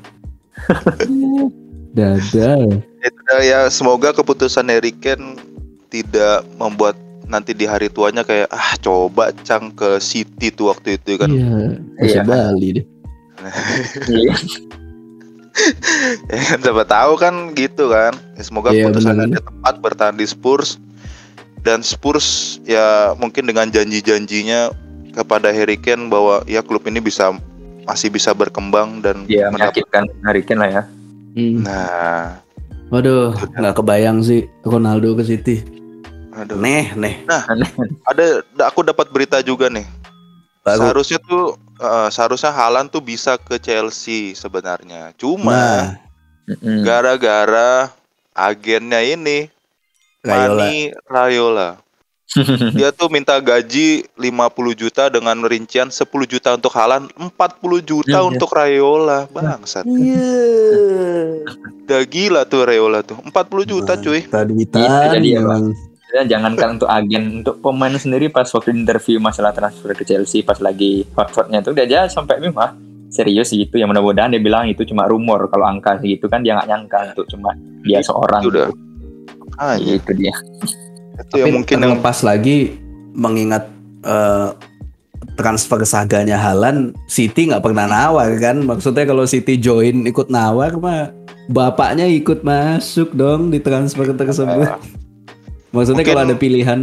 Dada. itu dah ya semoga keputusan Harry Kane tidak membuat nanti di hari tuanya kayak ah coba cang ke City tuh waktu itu kan. Iya, bisa Iya. Bali deh. Ya kan siapa tahu kan gitu kan. Ya, semoga keputusannya benar. dia tepat bertahan di Spurs dan Spurs ya mungkin dengan janji-janjinya kepada Harry Kane bahwa ya klub ini bisa masih bisa berkembang dan Dia mendapat- meyakinkan Harry Kane lah ya. Hmm. Nah, Waduh, nggak kebayang sih Ronaldo ke City. aduh. Neh, neh. Ada aku dapat berita juga nih. Baru. Seharusnya tuh eh, seharusnya Haaland tuh bisa ke Chelsea sebenarnya. Cuma Nah, gara-gara agennya ini Rayola. Mani Rayola. Dia tuh minta gaji 50 juta dengan rincian 10 juta untuk Haaland, 40 juta Iya. untuk Rayola. Bangsat. Iya. Udah gila tuh Rayola tuh. 40 juta cuy. Tadi Itu jadi ya, emang. Ya, jangankan untuk agen, untuk pemain sendiri pas waktu interview masalah transfer ke Chelsea pas lagi hot-hotnya tuh dia aja sampai mimah serius gitu ya mudah-mudahan dia bilang itu cuma rumor kalau angka segitu kan dia nggak nyangka untuk cuma dia seorang Itu udah. Ah, iya. itu dia Itu yang mungkin yang terlepas lagi mengingat eh, transfer saganya Halan, City nggak pernah nawar kan? Maksudnya kalau City join ikut nawar mah bapaknya ikut masuk dong di transfer tersebut. Ah, Maksudnya mungkin- kalau ada pilihan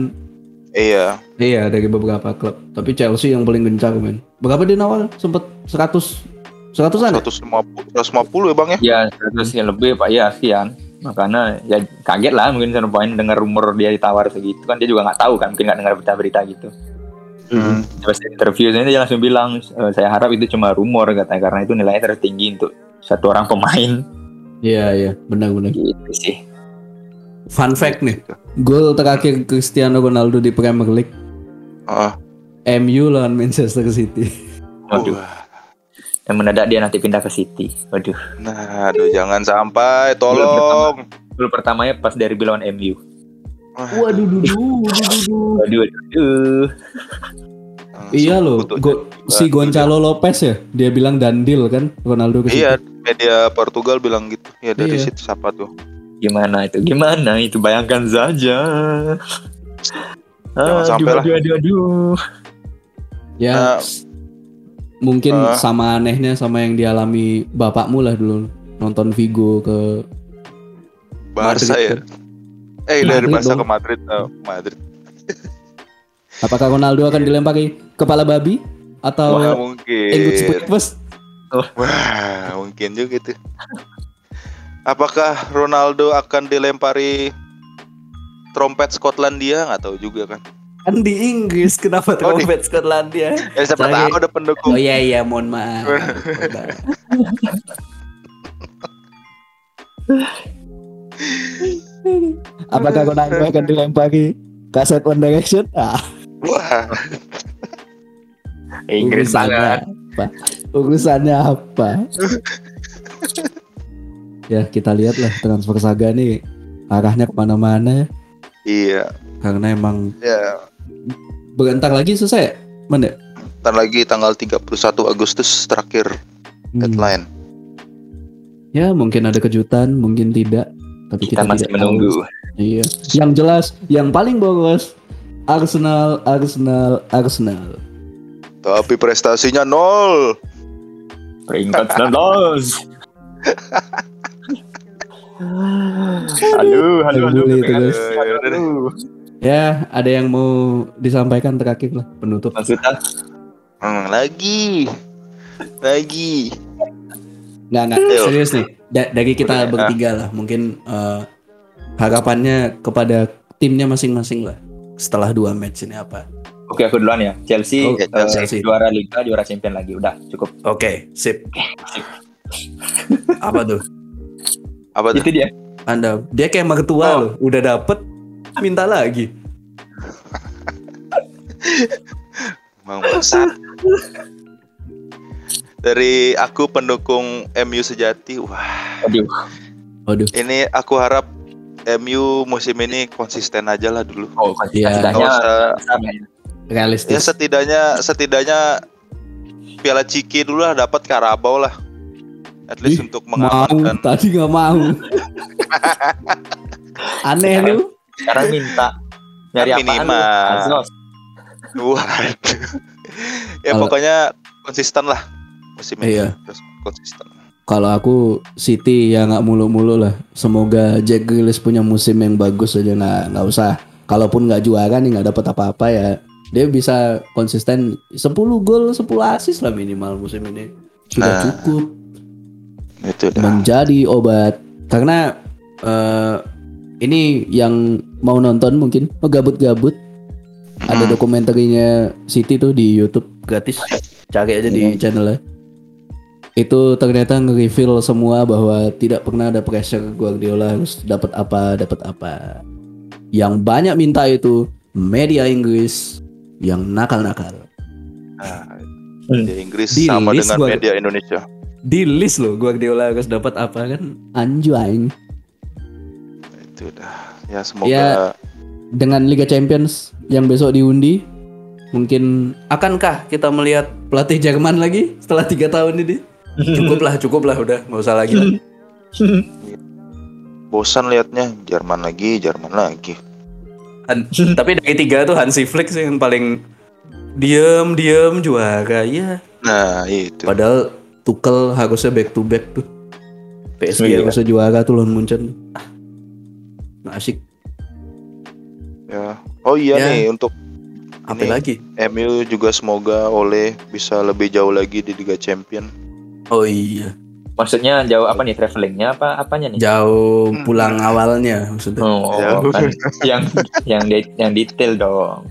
iya. Iya dari beberapa klub. Tapi Chelsea yang paling gencar men. Berapa dia nawar? Sempet 100 seratusan ya? 150 150 ya Bang ya? ya 100 ya lebih pak ya sekian makanya ya kaget lah mungkin sama poin dengar rumor dia ditawar segitu kan dia juga nggak tahu kan mungkin nggak dengar berita-berita gitu. Hmm. pas interview ini dia langsung bilang "Eh, saya harap itu cuma rumor katanya karena itu nilainya tertinggi untuk satu orang pemain. Iya iya. Benar-benar. gitu sih. Fun fact nih, gol terakhir Cristiano Ronaldo di Premier League. Ah, MU lawan Manchester City. waduh dan mendadak dia nanti pindah ke City waduh Nah, aduh jangan sampai tolong. gol pertamanya pas dari lawan MU Waduh, dudu. waduh waduh Langsung Iya loh, go- si Gonzalo Lopez ya, dia bilang dandil kan Ronaldo ke Iya, media Portugal bilang gitu. Ya dari Iya. situ siapa tuh? gimana itu gimana itu bayangkan saja Jangan sampai aduh, lah. aduh, aduh, aduh. Ya, Nah, mungkin ah. sama anehnya sama yang dialami bapakmu lah dulu nonton Vigo ke Barca Madrid ya. Eh dari Madrid Barca dong. ke Madrid, eh, Madrid. Apakah Ronaldo akan dilempari kepala babi atau Wah English mungkin. Wah mungkin juga tuh. Apakah Ronaldo akan dilempari trompet Skotlandia? Nggak tahu juga kan. Kan di Inggris, kenapa Oh, di- trompet Skotlandia? Ya siapa Saya- tahu ada pendukung. Oh iya iya, mohon maaf. Apakah Ronaldo akan dilempari kaset One Direction? Ah, Wah, Inggris urusannya banget apa? Urusannya apa? ya kita lihat lah transfer saga nih arahnya ke mana-mana ya. iya. karena emang Ya, bentar lagi selesai ya? Mana? ntar lagi tanggal 31 Agustus terakhir Hmm. deadline. Ya mungkin ada kejutan, mungkin tidak. Tapi kita kita, masih tidak menunggu tahu. Iya. Yang jelas, yang paling boros Arsenal, Arsenal, Arsenal. Tapi prestasinya nol. peringkat 19 Halo, halo, halo. Bully terus. Aduh. Ya, ada yang mau disampaikan terakhir lah penutup. Maksudnya Hmm, lagi, lagi. Nggak, nggak. Serius nih. Da- dari kita Udah, ya. bertiga lah, mungkin eh, harapannya kepada timnya masing-masing lah. Setelah dua match ini apa? Oke, aku duluan ya. Chelsea, Oh, eh, Chelsea. juara Liga, juara Champion lagi. Udah, cukup. Oke, sip. apa tuh? Apa tuh? Itu dia. Anda, dia kayak mertua Oh. loh. Udah dapet, minta lagi. Bang bangsat. Dari aku pendukung MU sejati, wah Aduh. Waduh. ini aku harap MU musim ini konsisten aja lah dulu. Oh, ya. ya Realistis. setidaknya setidaknya Piala Ciki dulu lah dapat Karabau lah. At least Ih, untuk mau, mengamankan. tadi nggak mau. Aneh lu. Sekarang minta nyari Kan minimal. Azos. Waduh. ya Kalau- pokoknya konsisten lah musim ini. Iya. Terus konsisten. Kalau aku City ya nggak mulu-mulu lah. Semoga Jack Grealish punya musim yang bagus aja. Nah, nggak usah. Kalaupun nggak juara nih nggak dapat apa-apa ya. dia bisa konsisten 10 gol 10 assist lah minimal musim ini sudah Nah. cukup Itu dah. menjadi obat karena eh, ini yang mau nonton mungkin mau gabut-gabut ada Hmm. dokumenterinya City tuh di YouTube. Gratis. Cari aja di channelnya. Itu ternyata nge-reveal semua bahwa tidak pernah ada pressure Guardiola harus dapat apa dapat apa. Yang banyak minta itu media Inggris yang nakal-nakal. Nah, Hmm. di Inggris Di sama dengan gua- media Indonesia. di list loh Guardiola harus dapat apa kan? Anjing Itu dah. Ya semoga Ya. dengan Liga Champions yang besok diundi mungkin akankah kita melihat pelatih Jerman lagi setelah tiga tahun ini cukup lah cukup lah udah nggak usah lagi lah. bosan liatnya Jerman lagi, Jerman lagi. Han- tapi dari tiga tuh Hansi Flick sih yang paling diem diem juara ya Nah, itu. padahal Tuchel harusnya back to back tuh PSG Iya. harusnya juara tuh lawan Munchen ah, nggak asik Ya. Oh iya Ya. nih untuk apa Ini- lagi MU juga semoga oleh bisa lebih jauh lagi di Liga Champion. oh iya Maksudnya jauh apa nih travelingnya apa apanya nih? jauh Hmm. pulang awalnya maksudnya Oh, Jauh. kan yang yang de- yang detail dong.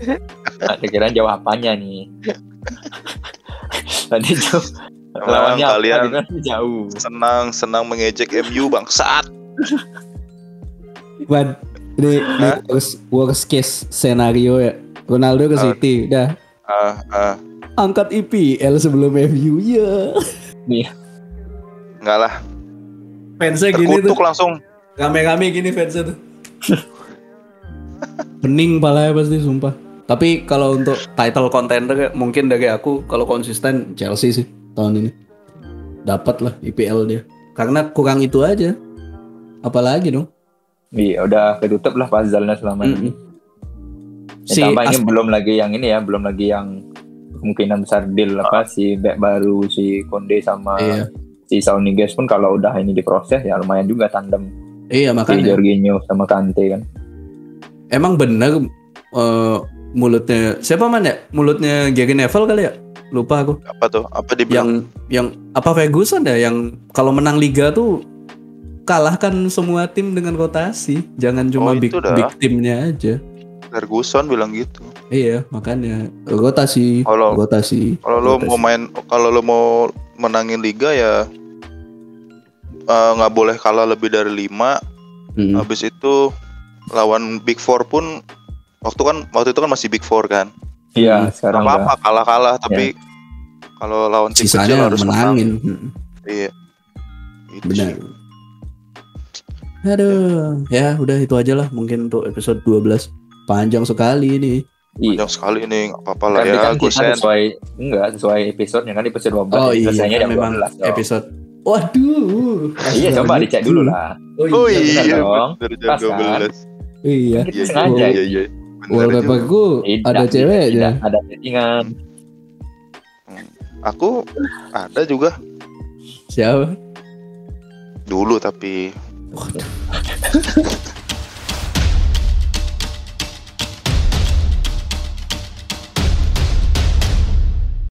Ada kira jauh apanya nih? Tadi jauh Emang lawannya apa kalian- kan jauh. Senang senang mengejek MU bangsat. Wan, ini, ini worst, worst case scenario ya. Ronaldo ke Ah. City, udah Ah, ah. angkat IPL sebelum MU ya. Enggak lah, Fansnya gini tuh, terkutuk langsung. rame-rame gini fansnya tuh. Pening palanya pasti sumpah. Tapi kalau untuk title contender mungkin dari aku kalau konsisten Chelsea sih tahun ini. Dapat lah IPL dia. Karena kurang itu aja. Apalagi dong. Iya, udah ketutup lah puzzle-nya selama ini. Mm-mm. Ya, Si tambah ini belum lagi yang ini ya, belum lagi yang kemungkinan besar deal apa si back baru si Konde sama Iya. si Saul Niguez pun kalau udah ini diproses ya lumayan juga tandem Iya si makanya. Jorginho sama Kante kan. Emang bener eh, mulutnya siapa man ya? Mulutnya Gary Neville kali ya? Lupa aku. Apa tuh? Apa dibilang? Yang yang apa Ferguson ya? Yang kalau menang liga tuh kalahkan semua tim dengan rotasi. Jangan cuma Oh, big dah. big timnya aja. Ferguson bilang gitu. Iya makanya rotasi, Kalau- rotasi. Kalau lo rotasi. mau main, kalau lo mau menangin liga ya eh, nggak boleh kalah lebih dari 5 Mm. Habis itu lawan Big Four pun waktu kan waktu itu kan masih Big Four kan. Iya, Hmm. sekarang udah. apa-apa kalah-kalah tapi kalau lawan tim kecil harus menang. menangin. Mm. Iya. Itu Benar. sih. Aduh, ya udah itu aja lah mungkin untuk episode 12 panjang sekali ini. Iya. Panjang sekali nih, nggak apa-apa lah Tapi ya. kan Gue kita sesuai enggak sesuai episodenya kan episode 12 Oh iya, selesainya kan memang 12 dong. episode. Waduh. Iya, coba dicek dulu lah. Oh iya. benar iya, dong. bener jam Pas kan? 12. Iya. Kita Iya, sengaja. iya, iya. Bener Wallpaperku Tidak, ada ceweknya. tidak, ada settingan. Aku ada juga Siapa? dulu tapi ハハハハ。